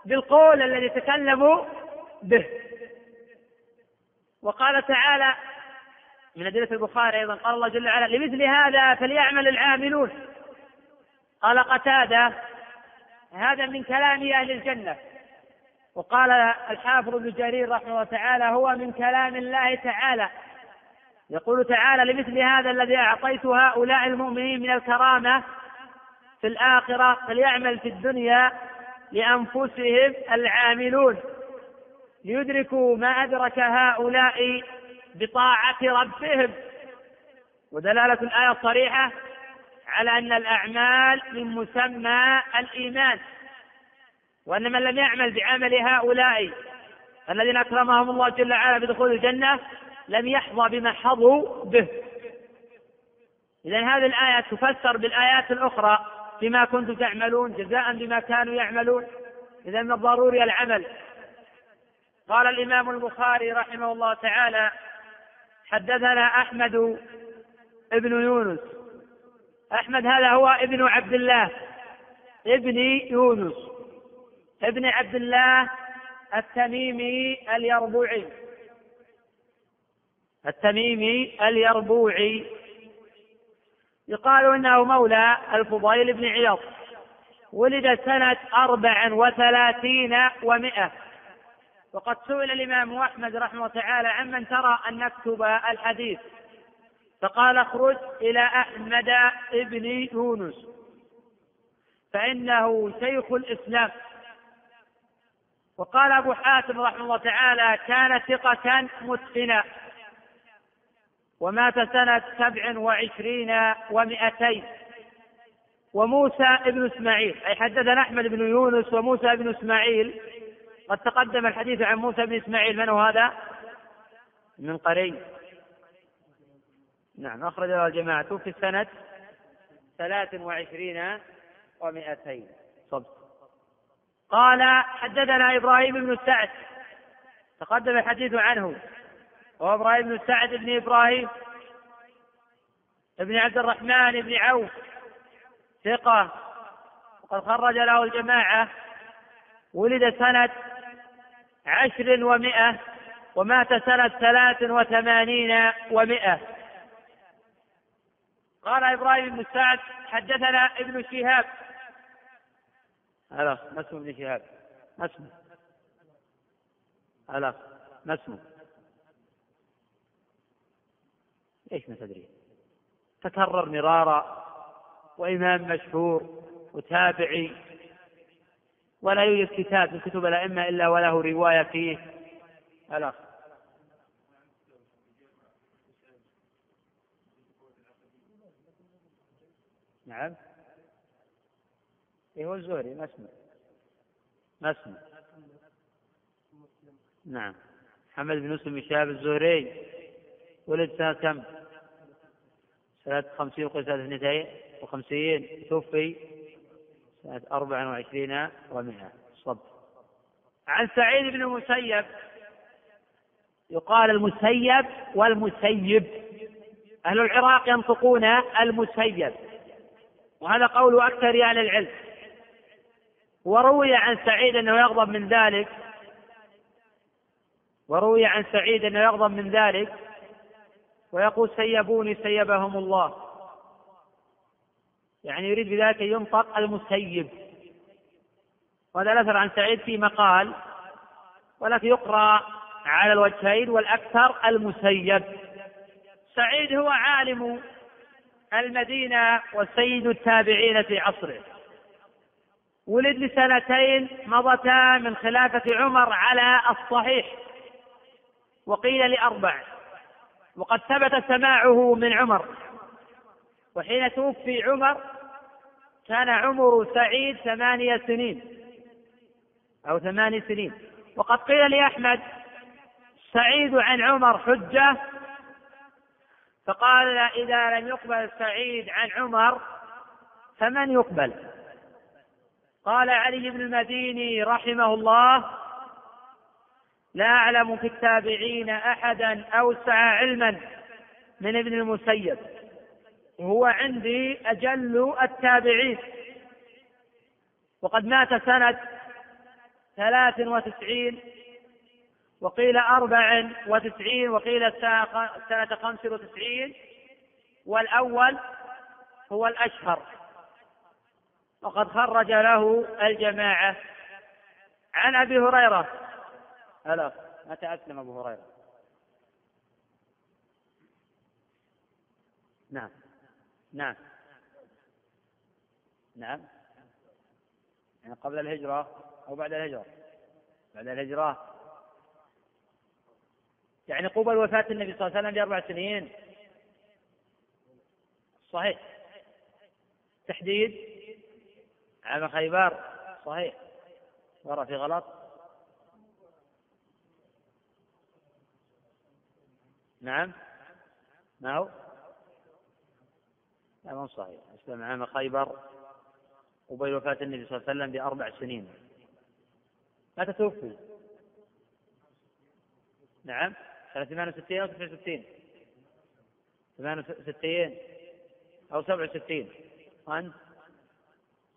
بالقول الذي تكلموا به. وقال تعالى من أدلة البخاري أيضا قال الله جل وعلا لمثل هذا فليعمل العاملون. قال قتادة هذا من كلام أهل الجنة. وقال الحافظ ابن جرير رحمه الله تعالى هو من كلام الله تعالى. يقول تعالى لمثل هذا الذي أعطيت هؤلاء المؤمنين من الكرامة في الآخرة فليعمل في الدنيا لأنفسهم العاملون. ليدركوا ما أدرك هؤلاء بطاعة ربهم. ودلالة الآية الصريحة على أن الأعمال من مسمى الإيمان وأن من لم يعمل بعمل هؤلاء الذين أكرمهم الله جل وعلا بدخول الجنة لم يحظى بما حظوا به. إذا هذه الآية تفسر بالآيات الأخرى بما كنتم تعملون جزاء بما كانوا يعملون. إذا من الضروري العمل. قال الإمام البخاري رحمه الله تعالى حدثنا أحمد ابن يونس أحمد هذا هو ابن عبد الله ابن يونس ابن عبد الله التميمي اليربوعي. التميمي اليربوعي. يقال إنه مولى الفضيل بن عياض. ولد سنة أربع وثلاثين ومائة وقد سئل الإمام أحمد رحمه الله تعالى عمن ترى أن نكتب الحديث. فقال اخرج إلى أحمد بن يونس. فإنه شيخ الإسلام. وقال أبو حاتم رحمه الله تعالى كان ثقة متقنا ومات سنة سبع وعشرين ومائتين وموسى بن إسماعيل. أي حدثنا أحمد بن يونس وموسى بن إسماعيل. قد تقدم الحديث عن موسى بن إسماعيل. من هو هذا؟ من قرين. نعم أخرج الجماعة. في السنة ثلاث وعشرين ومائتين صبت قال حدثنا إبراهيم بن سعد. تقدم الحديث عنه. وهو إبراهيم بن سعد بن إبراهيم ابن عبد الرحمن بن عوف. ثقة. وقد خرج له الجماعة. ولد سنة عشر ومائة ومات سنة ثلاث وثمانين ومائة قال إبراهيم بن سعد حدثنا ابن شهاب. هلا ما اسمه ابن شهاب؟ ما اسمه. هلا ما اسمه؟ إيش ما تدري. تكرر مرارا وإمام مشهور وتابعي. ولا يوجد كتاب من كتب الأئمة إلا وله رواية فيه. الأخ نعم. إيه هو الزهري ما اسمه. نعم. محمد بن مسلم بن شهاب الزهري. ولد سنة كم؟ سنة خمسين وقيل سنة اثنتين وخمسين. توفي سنة أربع وعشرين ومئة. صب. عن سعيد بن المسيب. يقال المسيب والمسيب. أهل العراق ينطقون المسيب. وهذا قول أكثر أهل العلم. وروي عن سعيد أنه يغضب من ذلك. وروي عن سعيد أنه يغضب من ذلك. ويقول سيبوني سيبهم الله. يعني يريد بذلك ينطق المسيب. وهذا الأثر عن سعيد في مقال. ولكن يقرأ على الوجهين والأكثر المسيب. سعيد هو عالم المدينة وسيد التابعين في عصره. ولد لسنتين مضتا من خلافة عمر على الصحيح وقيل لأربع وقد ثبت سماعه من عمر. وحين توفي عمر كان عمر سعيد ثمانية سنين أو ثماني سنين. وقد قيل لأحمد سعيد عن عمر حجة فقال إذا لم يقبل سعيد عن عمر فمن يقبل؟ قال علي بن المديني رحمه الله لا أعلم في التابعين أحدا أوسع علما من ابن المسيب هو عندي أجل التابعين. وقد مات سنة ثلاث وتسعين وقيل أربع وتسعين وقيل سنة خمس وتسعين. والأول هو الأشهر. وقد خرج له الجماعة. عن أبي هريرة. ألا متى أسلم أبو هريرة؟ نعم. نعم. نعم. يعني قبل الهجرة أو بعد الهجرة؟ بعد الهجرة. يعني قبل وفاة النبي صلى الله عليه وسلم بأربع سنين. صحيح. تحديد. عام خيبر. صحيح. ورا في غلط. نعم. ما هو لا مو صحيح. أسلم عام خيبر. قبيل وفاة النبي صلى الله عليه وسلم بأربع سنين. متى توفي؟ نعم. سنة 68 أو 69 68 أو 67 وأنت؟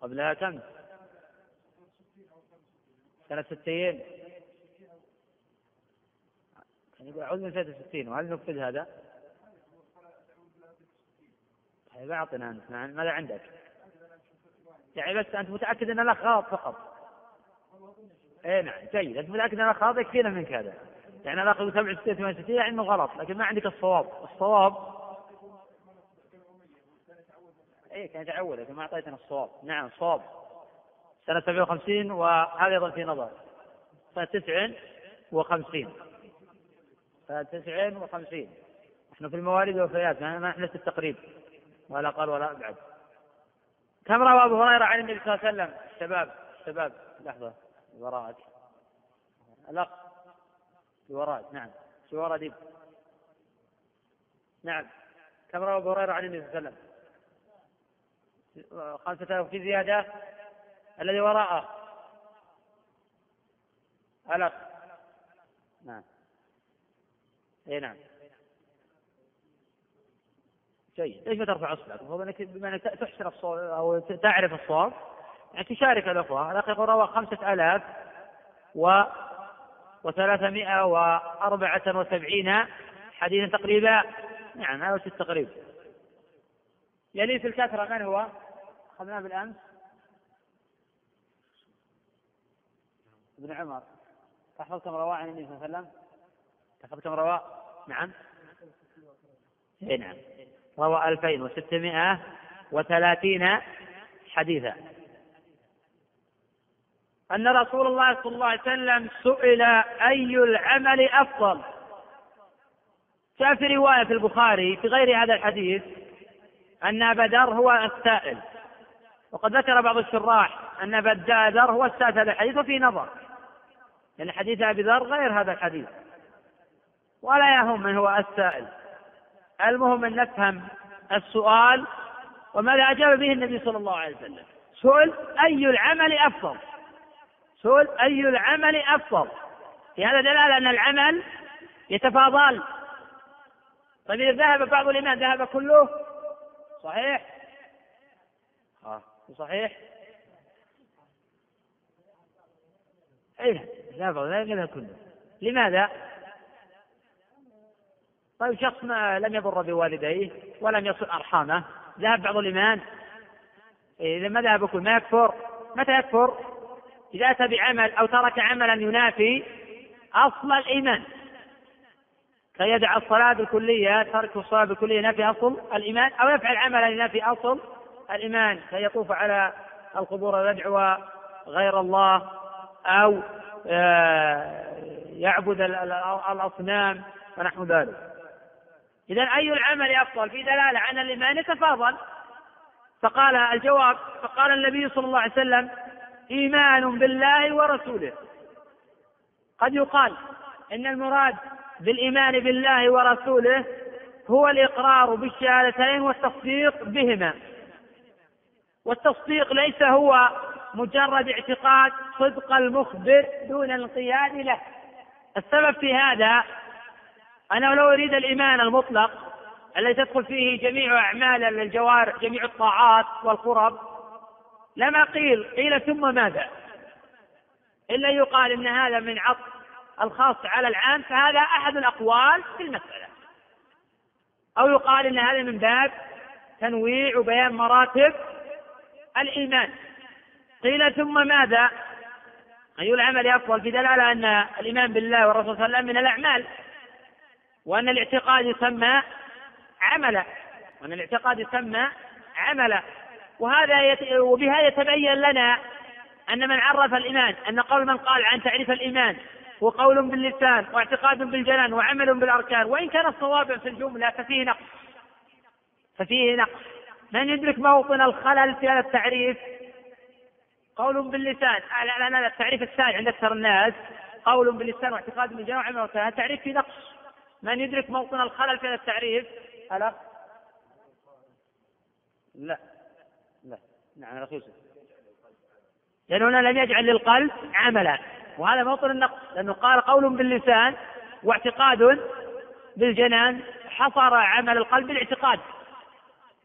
قبلها كم؟ سنة 60 كان يقول أعوذ من سنة 60 وهل نفذ هذا؟ طيب أعطنا أنت. ماذا عندك؟ يعني بس أنت متأكد أن الأخ غلط فقط. اي نعم جيد. أنت متأكد أن الأخ هذا يكفينا منك هذا. يعني الاخ يقول 67 68 يعني إنه غلط لكن ما عندك الصواب. الصواب اي كان يتعود لكن ما أعطيتنا الصواب. نعم الصواب سنة 57 وهذا أيضا في نظر. سنة 59 سنة 59 نحن في المواليد والوفيات ما نحن في التقريب. ولا أقل ولا أبعد. كم روى أبو هريرة عن النبي صلى الله عليه وسلم؟ الشباب الشباب لحظة. وراءك الأخ وراءك نعم. وراء ديب. نعم. كم روى أبو هريرة عن النبي صلى الله عليه وسلم؟ خمسة آلاف في زيادة. الذي وراءه. الأخ نعم. اي نعم. جيد. ليش ما ترفع اصبعك؟ المفروض انك بما انك تحسن الصواب أو تعرف الصواب يعني تشارك الأخوة، الأخ يقول روى خمسة آلاف و وثلاثمائة وأربعة وسبعين حديثا تقريبا. نعم هذا التقريب؟ يلي في الكثرة من هو؟ أخذناه بالأمس. ابن عمر. تحفظ كم رواه عن النبي صلى الله عليه وسلم؟ تحفظ كم رواه؟ نعم. اي نعم روى 2630 حديثا. أن رسول الله صلى الله عليه وسلم سئل أي العمل أفضل. جاء في رواية في البخاري في غير هذا الحديث أن أبا ذر هو السائل. وقد ذكر بعض الشراح أن أبا ذر هو السائل هذا الحديث وفي نظر. لأن حديث أبي ذر غير هذا الحديث. ولا يهم من هو السائل. المهم أن نفهم السؤال وماذا أجاب به النبي صلى الله عليه وسلم. سئل أي العمل أفضل. سئل أي العمل أفضل؟ في هذا دلالة أن العمل يتفاضل. طيب إذا ذهب بعض الإيمان ذهب كله؟ صحيح؟ آه. صحيح. إيه ذهب ذهب كله. لماذا؟ طيب شخص ما لم يضر بوالديه ولم يصل أرحامه ذهب بعض الإيمان. إذا ما ذهب كل ما يكفر؟ متى يكفر؟ إذا أتى بعمل أو ترك عملا ينافي أصل الإيمان. كيدع الصلاة بالكلية ترك الصلاة بالكلية ينافي أصل الإيمان أو يفعل عملا ينافي أصل الإيمان. كيطوف على القبور ويدعو غير الله أو آه، يعبد الأصنام ونحو ذلك. إذا أي العمل أفضل؟ في دلالة عن الإيمان يتفاضل فقال الجواب فقال النبي صلى الله عليه وسلم إيمان بالله ورسوله. قد يقال إن المراد بالإيمان بالله ورسوله هو الإقرار بالشهادتين والتصديق بهما. والتصديق ليس هو مجرد اعتقاد صدق المخبر دون الانقياد له. السبب في هذا أنا لو أريد الإيمان المطلق الذي تدخل فيه جميع أعمال الجوارح جميع الطاعات والقرب لما قيل قيل ثم ماذا؟ إلا يقال إن هذا من عطف الخاص على العام فهذا أحد الأقوال في المسألة. أو يقال إن هذا من باب تنويع وبيان مراتب الإيمان. قيل ثم ماذا؟ أي العمل أفضل في دلالة أن الإيمان بالله والرسول صلى الله عليه وسلم من الأعمال وأن الاعتقاد يسمى عملا وأن الاعتقاد يسمى عملا. وهذا يت... وبها يتبين لنا أن من عرف الإيمان أن قول من قال عن تعريف الإيمان هو قول باللسان واعتقاد بالجنان وعمل بالأركان وإن كان الصواب في الجملة ففيه نقص. ففيه نقص. من يدرك موطن الخلل في هذا التعريف؟ قول باللسان. لا لا التعريف الثاني عند أكثر الناس. قول باللسان واعتقاد بالجنان وعمل بالأركان. تعريف في نقص. من يدرك موطن الخلل في هذا التعريف؟ ألا؟ لا. نعم الأخ يوسف. لأنه هنا لم يجعل للقلب عملا. وهذا موطن النقص لأنه قال قول باللسان واعتقاد بالجنان حصر عمل القلب بالاعتقاد.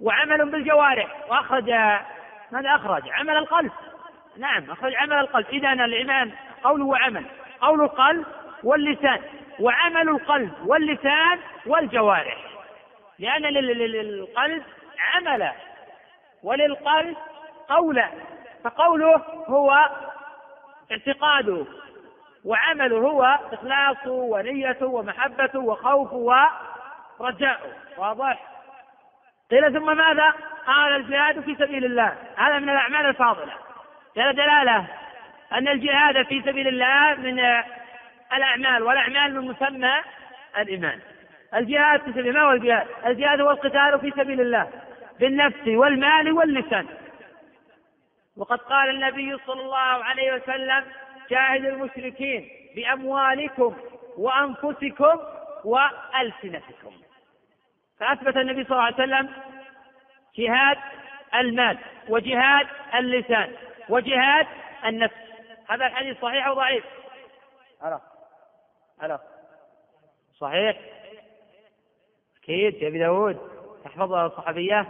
وعمل بالجوارح. وأخرج ماذا أخرج؟ عمل القلب. نعم أخرج عمل القلب. إذا الإيمان قول وعمل قول القلب واللسان. وعمل القلب واللسان والجوارح. لأن للقلب عملا وللقلب قولا فقوله هو اعتقاده وعمله هو إخلاصه ونيته ومحبته وخوفه ورجاؤه. واضح؟ قيل ثم ماذا؟ قال الجهاد في سبيل الله. هذا من الأعمال الفاضلة. هذا دلالة أن الجهاد في سبيل الله من الأعمال والأعمال من مسمى الإيمان. الجهاد في سبيل ما هو الجهاد؟ الجهاد هو القتال في سبيل الله بالنفس والمال واللسان. وقد قال النبي صلى الله عليه وسلم جاهد المشركين بأموالكم وأنفسكم وألسنتكم. فأثبت النبي صلى الله عليه وسلم جهاد المال وجهاد اللسان وجهاد النفس. هذا الحديث صحيح أو ضعيف؟ ألا ألا صحيح. أكيد. يا أبي داود. تحفظ الصحابية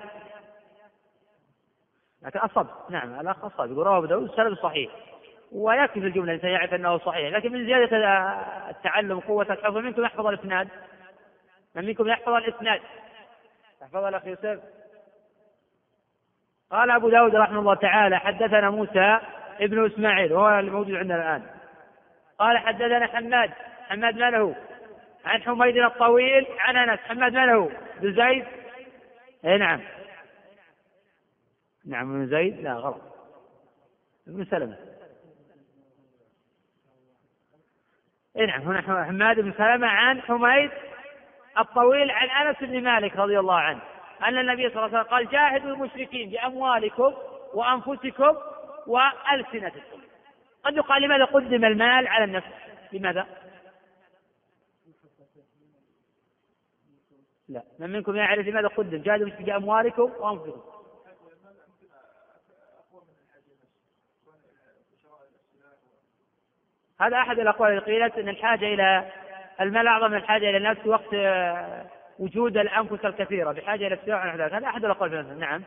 لكن أصب نعم الأخ أصب يقول رواه أبو داود السند صحيح. ويكفي في الجملة الإنسان يعرف أنه صحيح لكن من زيادة التعلم قوة الحفظ منكم يحفظ الإسناد. من منكم يحفظ الإسناد؟ يحفظ الأخ يوسف. قال أبو داود رحمه الله تعالى حدثنا موسى ابن إسماعيل وهو الموجود عندنا الآن. قال حدثنا حماد حماد ما له؟ عن حميد الطويل عن أنس حماد ما له؟ بن زيد؟ اي نعم. نعم ابن زيد؟ لا غلط. ابن سلمة. اي نعم هنا حماد بن سلمة عن حميد الطويل عن أنس بن مالك رضي الله عنه أن النبي صلى الله عليه وسلم قال جاهدوا المشركين بأموالكم وأنفسكم وألسنتكم. قد يقال لماذا قدم المال على النفس؟ لماذا؟ لا من منكم يعرف لماذا قدم؟ جاهدوا المشركين بأموالكم هذا أحد الأقوال اللي قيلت أن الحاجة إلى المال أعظم من الحاجة إلى النفس وقت آه، وجود الأنفس الكثيرة بحاجة إلى السلاح هذا أحد الأقوال في نعم.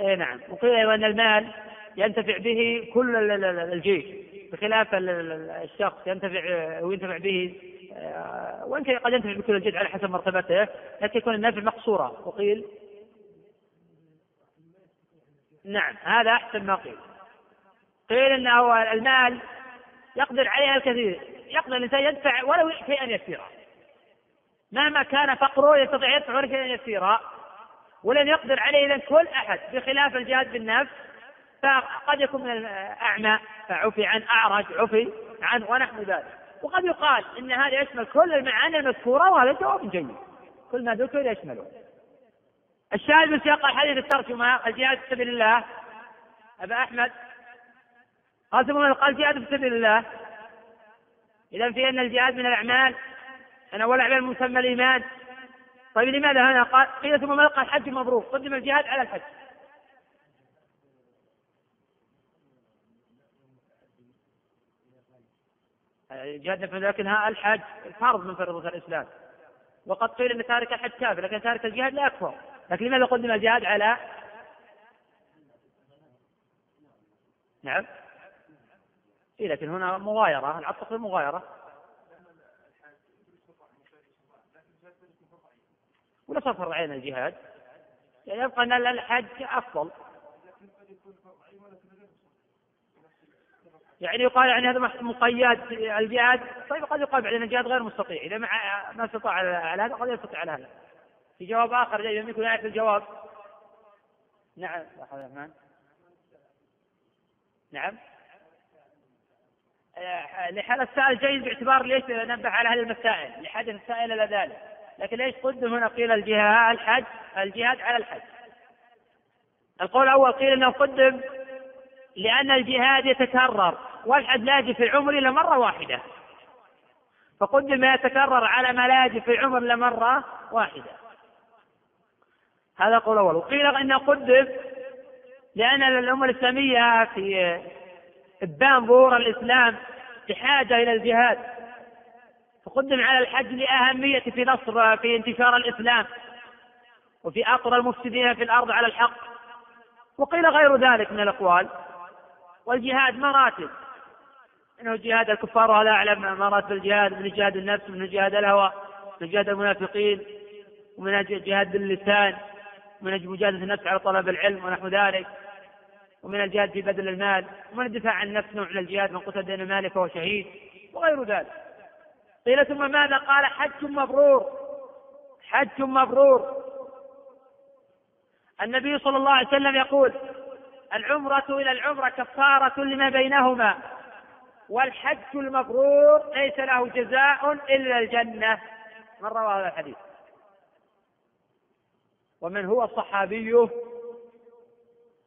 اي نعم. وقيل أيضا أن المال ينتفع به كل الجيش بخلاف الشخص ينتفع وينتفع به آه، وإن كان قد ينتفع بكل الجيش على حسب مرتبته لكن يكون النفع مقصورا وقيل؟ نعم. هذا أحسن ما قيل. قيل انه المال يقدر عليها الكثير. يقدر الإنسان يدفع ولو شيئا يسيرا مهما كان فقره يستطيع يدفع ولو شيئا يسيرا ولن يقدر عليه اذا كل أحد بخلاف الجهاد بالنفس فقد يكون من الأعمى. فعفي عن أعرج عفي عنه ونحو ذلك. وقد يقال إن هذا يشمل كل المعاني المذكورة وهذا جواب جيد. كل ما ذكر يشمله. الشاهد من سياق الحديث الترجمة الجهاد في سبيل الله. أبا أحمد قال ثم قال جهاد في سبيل الله. إذا في أن الجهاد من الأعمال. أن أول أعمال مسمى الإيمان. طيب لماذا هنا؟ قال قيل ثم ملقى الحج مبروك. قدم الجهاد على الحج. الجهاد لكنها الحج فرض من فرض الإسلام. وقد قيل أن تارك الحج كافر لكن تارك الجهاد لا يكفر لكن لماذا قدم الجهاد على؟ نعم. إيه لكن هنا مغايرة العطف في المغايرة ولا فرض عين الجهاد. يعني يبقى أن الحج أفضل. يعني يقال يعني هذا مقيد الجهاد. طيب قد يقال بعدين الجهاد غير مستطيع. إذا ما استطاع على هذا قد يستطيع على هذا. في جواب آخر جاي يكون يعرف الجواب. نعم نعم. لحال السائل جيد باعتبار ليش نبه على هذه المسائل؟ لحدث السائل إلى ذلك. لكن ليش قدم هنا قيل الجهاد الحج الجهاد على الحج؟ القول الأول قيل إنه قدم لأن الجهاد يتكرر والحج لا يجي في العمر إلا مرة واحدة. فقدم ما يتكرر على ما لا يجي في العمر إلا مرة واحدة. هذا قول اول وقيل إنه قدم لأن الأمة الإسلامية في ابان ظهور الإسلام بحاجة إلى الجهاد. فقدم على الحج لأهمية في نصر في انتشار الإسلام وفي اطر المفسدين في الأرض على الحق. وقيل غير ذلك من الأقوال. والجهاد مراتب. إنه جهاد الكفار وهذا أعلم مراتب الجهاد من جهاد النفس من جهاد الهوى من جهاد المنافقين ومن جهاد باللسان ومن مجاهدة النفس على طلب العلم ونحو ذلك. ومن الجهاد في بذل المال ومن الدفاع عن النفس نوع من الجهاد من قتل دين ماله فهو شهيد وغير ذلك. قيل ثم ماذا؟ قال حج مبرور. حج مبرور. النبي صلى الله عليه وسلم يقول العمرة إلى العمرة كفارة لما بينهما والحج المبرور ليس له جزاء إلا الجنة. من روى هذا الحديث؟ ومن هو الصحابي؟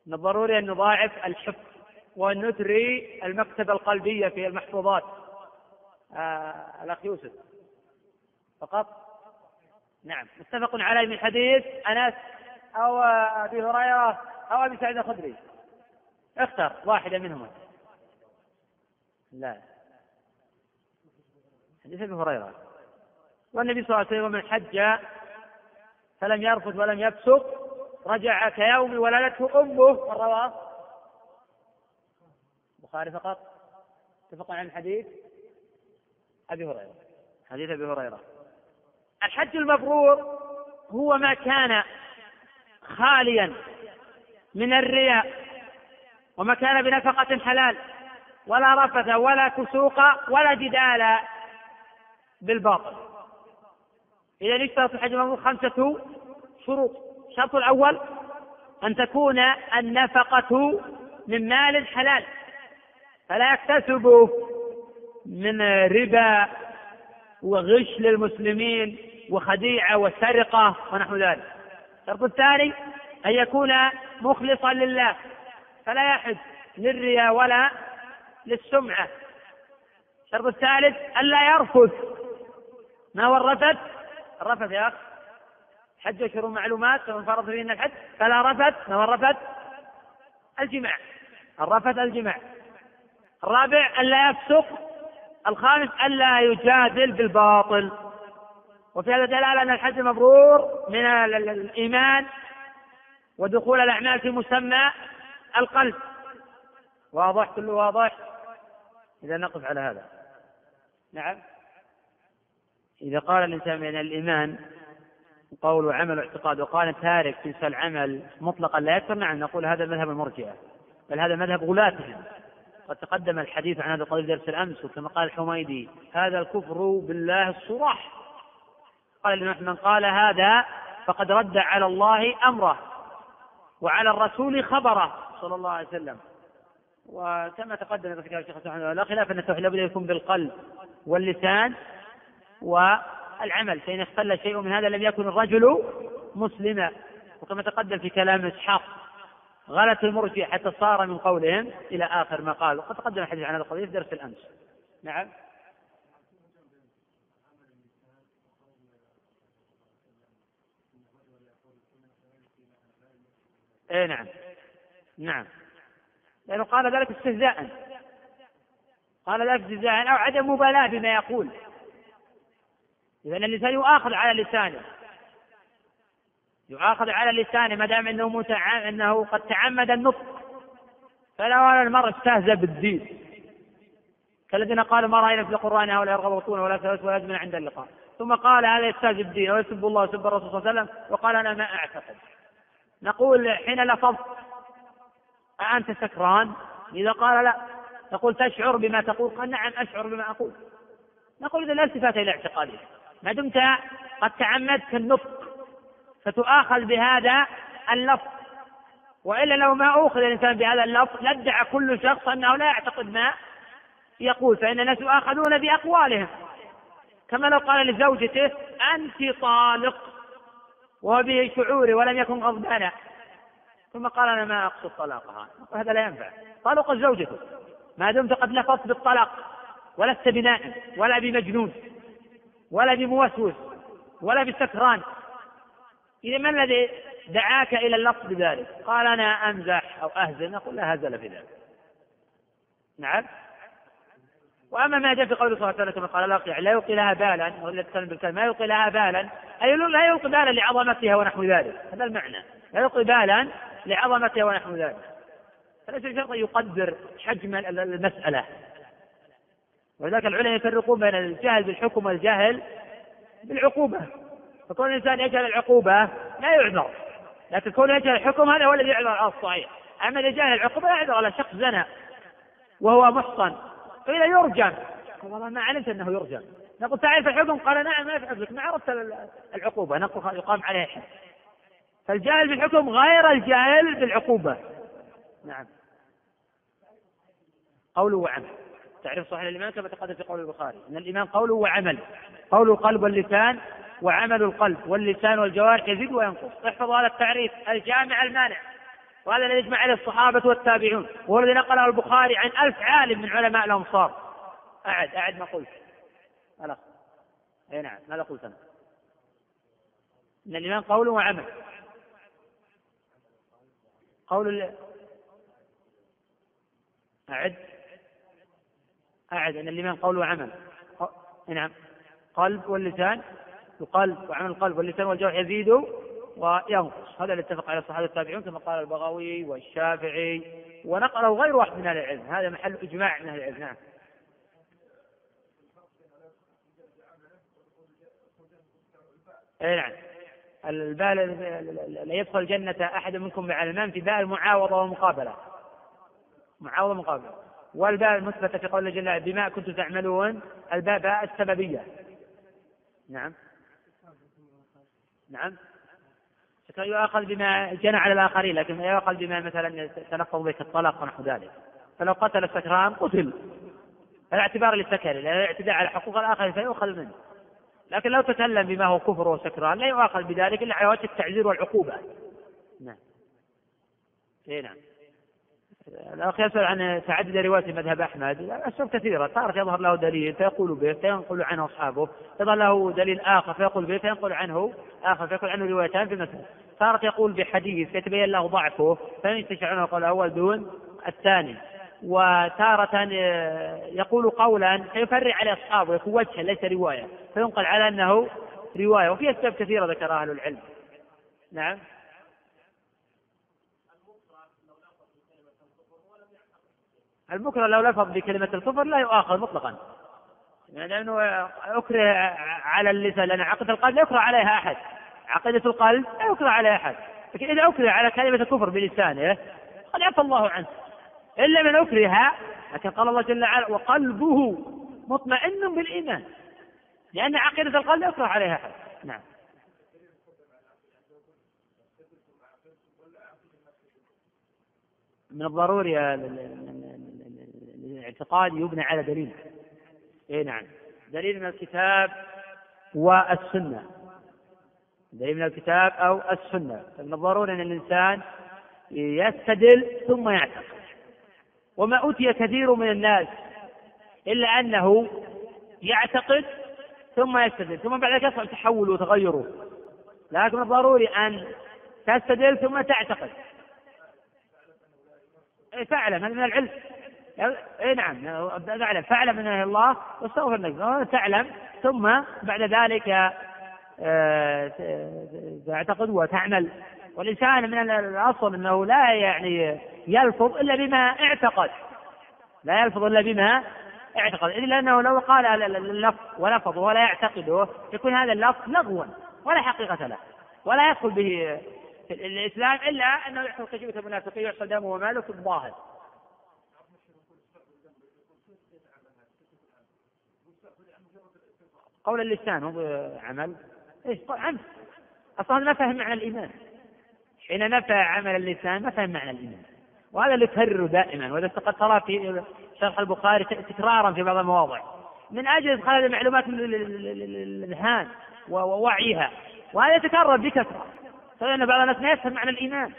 من الضروري أن نضاعف الحفظ وأن نثري المكتبة القلبية في المحفوظات. آه الأخ يوسف. فقط؟ نعم. متفق عليه من حديث أنس أو أبي هريرة أو أبي سعيد الخدري. اختر واحدة منهما لا. حديث أبي هريرة. والنبي صلى الله عليه وسلم من حج فلم يرفث ولم يفسق رجع كيوم ولدته أمه والرواه البخاري فقط؟ اتفق عن حديث أبي هريرة. حديث أبي هريرة. الحج المبرور هو ما كان خاليا من الرياء وما كان بنفقة حلال ولا رفث ولا كسوق ولا جدال بالباطل. إذا اشترط الحج المبرور خمسة شروط؟ الشرط الأول أن تكون النفقة من مال حلال فلا يكتسب من ربا وغش للمسلمين وخديعة وسرقة ونحو ذلك. الشرط الثاني أن يكون مخلصا لله فلا يحج للرياء ولا للسمعة. الشرط الثالث ألا يرفث. ما هو الرفث؟ الرفث يا أخ حج أشهر معلومات فمن فرض فيهن الحج فلا رفث هو الرفث؟ الجماع الرفث الجماع الرابع ألا يفسق. الخامس ألا يجادل بالباطل. وفي هذا دلالة أن الحج مبرور من الإيمان ودخول الأعمال في مسمى القلب. واضح؟ كله واضح؟ إذا نقف على هذا. نعم. إذا قال الإنسان من الإيمان قول وعمل واعتقاد. وقال تارك تنسى العمل مطلقا لا يكفر نعم نقول هذا مذهب المرجئة بل هذا مذهب غلاتهم. قد تقدم الحديث عن هذا القضية درس الأمس وكما قال الحميدي هذا الكفر بالله الصراح. قال من قال هذا فقد رد على الله أمره وعلى الرسول خبره صلى الله عليه وسلم. وكما تقدم في كتاب الشيخ لا خلاف أن التوحيد لابد يكون بالقلب واللسان والعمل فإن اختل شيء من هذا لم يكن الرجل مسلما. وكما تقدم في كلام اسحاق غلت المرجئه حتى صار من قولهم إلى آخر ما قال. وقد تقدم الحديث عن هذا القضية في درس الأمس. نعم. اي نعم. نعم. لأنه قال ذلك استهزاء. قال ذلك استهزاء أو عدم مبالاة بما يقول. إذا اللسان يؤاخذ على لسانه. يؤاخذ على لسانه ما دام إنه متعم إنه قد تعمد النطق. فلو ان المرء استهزأ بالدين. كالذين قالوا ما رأينا في القرآن هؤلاء يرغبون ولا ولا يزمن عند اللقاء. ثم قال هذا يستهزئ بالدين ويسب الله ويسب الرسول صلى الله عليه وسلم وقال أنا ما أعتقد. نقول حين لفظت أأنت سكران؟ إذا قال لا. نقول تشعر بما تقول؟ قال نعم أشعر بما أقول. نقول إذا لا التفات إلى اعتقادك. ما دمت قد تعمدت النطق فتؤاخذ بهذا اللفظ. وإلا لو ما اخذ الإنسان بهذا اللفظ لادعى كل شخص أنه لا يعتقد ما يقول فإن الناس يؤاخذون بأقوالهم. كما لو قال لزوجته أنت طالق وهو شعوري ولم يكن غضبانا. ثم قال أنا ما أقصد طلاقها. هذا لا ينفع. طلق زوجته. ما دمت قد لفظت بالطلاق ولست بنائم ولا بمجنون. ولا بموسوس ولا بسكران إذا ما الذي دعاك إلى اللفظ بذلك؟ قال أنا أمزح أو أهزل. نقول لا هزل في ذلك. نعم. وأما ما جاء في قوله صلى الله عليه وسلم قال لا يلقي لا يلقي لها بالا. ولا تتكلم بالكلمة ما يلقي لها بالا. أي لا يلقي بالا لعظمتها ونحو ذلك. هذا المعنى. لا يلقي بالا لعظمتها ونحو ذلك. فليس شرط يقدر حجم المسألة. ولذلك العلماء يفرقون بين الجهل بالحكم والجهل بالعقوبة. فكون الإنسان يجهل العقوبة لا يعذر. لكن كون يجهل الحكم هذا هو الذي يعذر على الصحيح. أما إذا جهل العقوبة لا يعذر على شخص زنى وهو محصن. قيل يرجم والله ما علمت أنه يرجم نقول تعرف الحكم؟ قال نعم ما في ما عرفت العقوبة. نقول يقام عليه. حد فالجاهل بالحكم غير الجاهل بالعقوبة. نعم. قوله وعمل. تعريف صحيح الإيمان كما تقدم في قول البخاري. أن الإيمان قوله وعمل. قول القلب واللسان وعمل القلب. واللسان والجوارح يزيد وينقص. احفظ هذا التعريف الجامع المانع. وهذا الذي يجمع عليه الصحابة والتابعون. وهو الذي نقله البخاري عن ألف عالم من علماء الأمصار أعد أعد ما قلت. الأخ أي نعم ماذا قلت أنا. إن الإيمان قول وعمل. قول أعد. أعد أن الإيمان قول وعمل. نعم. قلب واللسان القلب وعمل القلب واللسان والجوع يزيد وينقص. هذا اللي اتفق عليه الصحابة التابعون كما قال البغوي والشافعي. ونقله غير واحد من أهل العلم. هذا محل إجماع من أهل العلم. نعم. أي نعم. البال لا يدخل الجنة أحد منكم بعلمان في باء المعاوضة والمقابلة معاوضة ومقابلة. والباء المثبتة في قول جل بما كنتم تعملون الباء باء السببية. نعم. نعم. يؤاخذ بما جنى على الآخرين لكن لا يؤاخذ بما مثلا تلفظ به كالطلاق ونحو ذلك. فلو قتل السكران قتل. الاعتبار للسكر الاعتداء على حقوق الآخرين فيؤخذ منه. لكن لو تكلم بما هو كفر وسكران لا يؤاخذ بذلك إلا على وجه التعزير والعقوبة. نعم. اي نعم. الأخ يسأل عن تعدد رواية مذهب أحمد. الأسباب كثيرة تارة يظهر له دليل فيقول به فينقل عنه أصحابه. يظهر له دليل آخر فيقول به فينقل عنه آخر فيقول عنه روايتان في المسألة تارة يقول بحديث يتبين له ضعفه فينتشر عنه القول الأول دون الثاني. وتارة آه، يقول قولا فيفرع عليه أصحابه يكون وجها ليس رواية. فينقل على أنه رواية. وفي أسباب كثيرة ذكرها أهل العلم. نعم. المكره لو لفظ بكلمة الكفر لا يؤاخذ مطلقا. لأنه أكره على اللسان لأن عقيدة القلب لا يكره عليها أحد. عقيدة القلب لا يكره عليها أحد. لكن إذا أكره على كلمة الكفر بلسانه قد عفى الله عنه. إلا من أكره لكن قال الله جل وعلا وقلبه مطمئن بالإيمان. لأن عقيدة القلب لا يكره عليها أحد. نعم. من الضروري الاعتقاد يبنى على دليل. اي نعم. دليل من الكتاب والسنة. دليل من الكتاب أو السنة. من الضروري أن الإنسان يستدل ثم يعتقد. وما أوتي كثير من الناس إلا أنه يعتقد ثم يستدل. ثم بعد ذلك يصعب تحوله وتغيره. لكن الضروري أن تستدل ثم تعتقد. إيه فاعلم هذا من العلم. اي نعم. فاعلم فاعلم من الله واستغفر لك. تعلم. ثم بعد ذلك آه، تعتقد وتعمل. والإنسان من الأصل أنه لا يعني يلفظ إلا بما اعتقد. لا يلفظ إلا بما اعتقد. إلا أنه لو قال اللفظ ولفظ ولا يعتقده يكون هذا اللفظ لغوا ولا حقيقة له. ولا يدخل به في الإسلام إلا أنه يحصل خشية المنافقين ويحصل دمه وماله في الظاهر. قول اللسان هو عمل. إيش؟ عمل. أصلا ما فهم معنى الإيمان. حين نفى عمل اللسان ما فهم معنى الإيمان. وهذا اللي تكرره دائما وهذا قد ترى في شرح البخاري تكرارا في بعض المواضع. من أجل إدخال المعلومات الاذهان ووعيها. وهذا يتكرر بكثرة. فإن بعض الناس لا يفهم معنى الإيمان.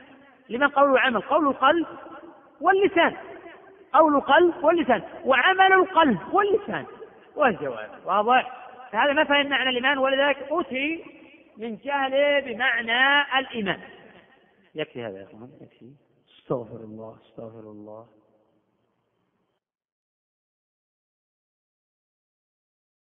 لمن قول وعمل قول القلب واللسان. قول القلب واللسان. وعمل القلب واللسان. والجواب واضح؟ فهذا ما فهم معنى الإيمان ولذلك أتي من جهله بمعنى الإيمان. يكفي هذا يا أخوان يكفي. استغفر الله استغفر الله.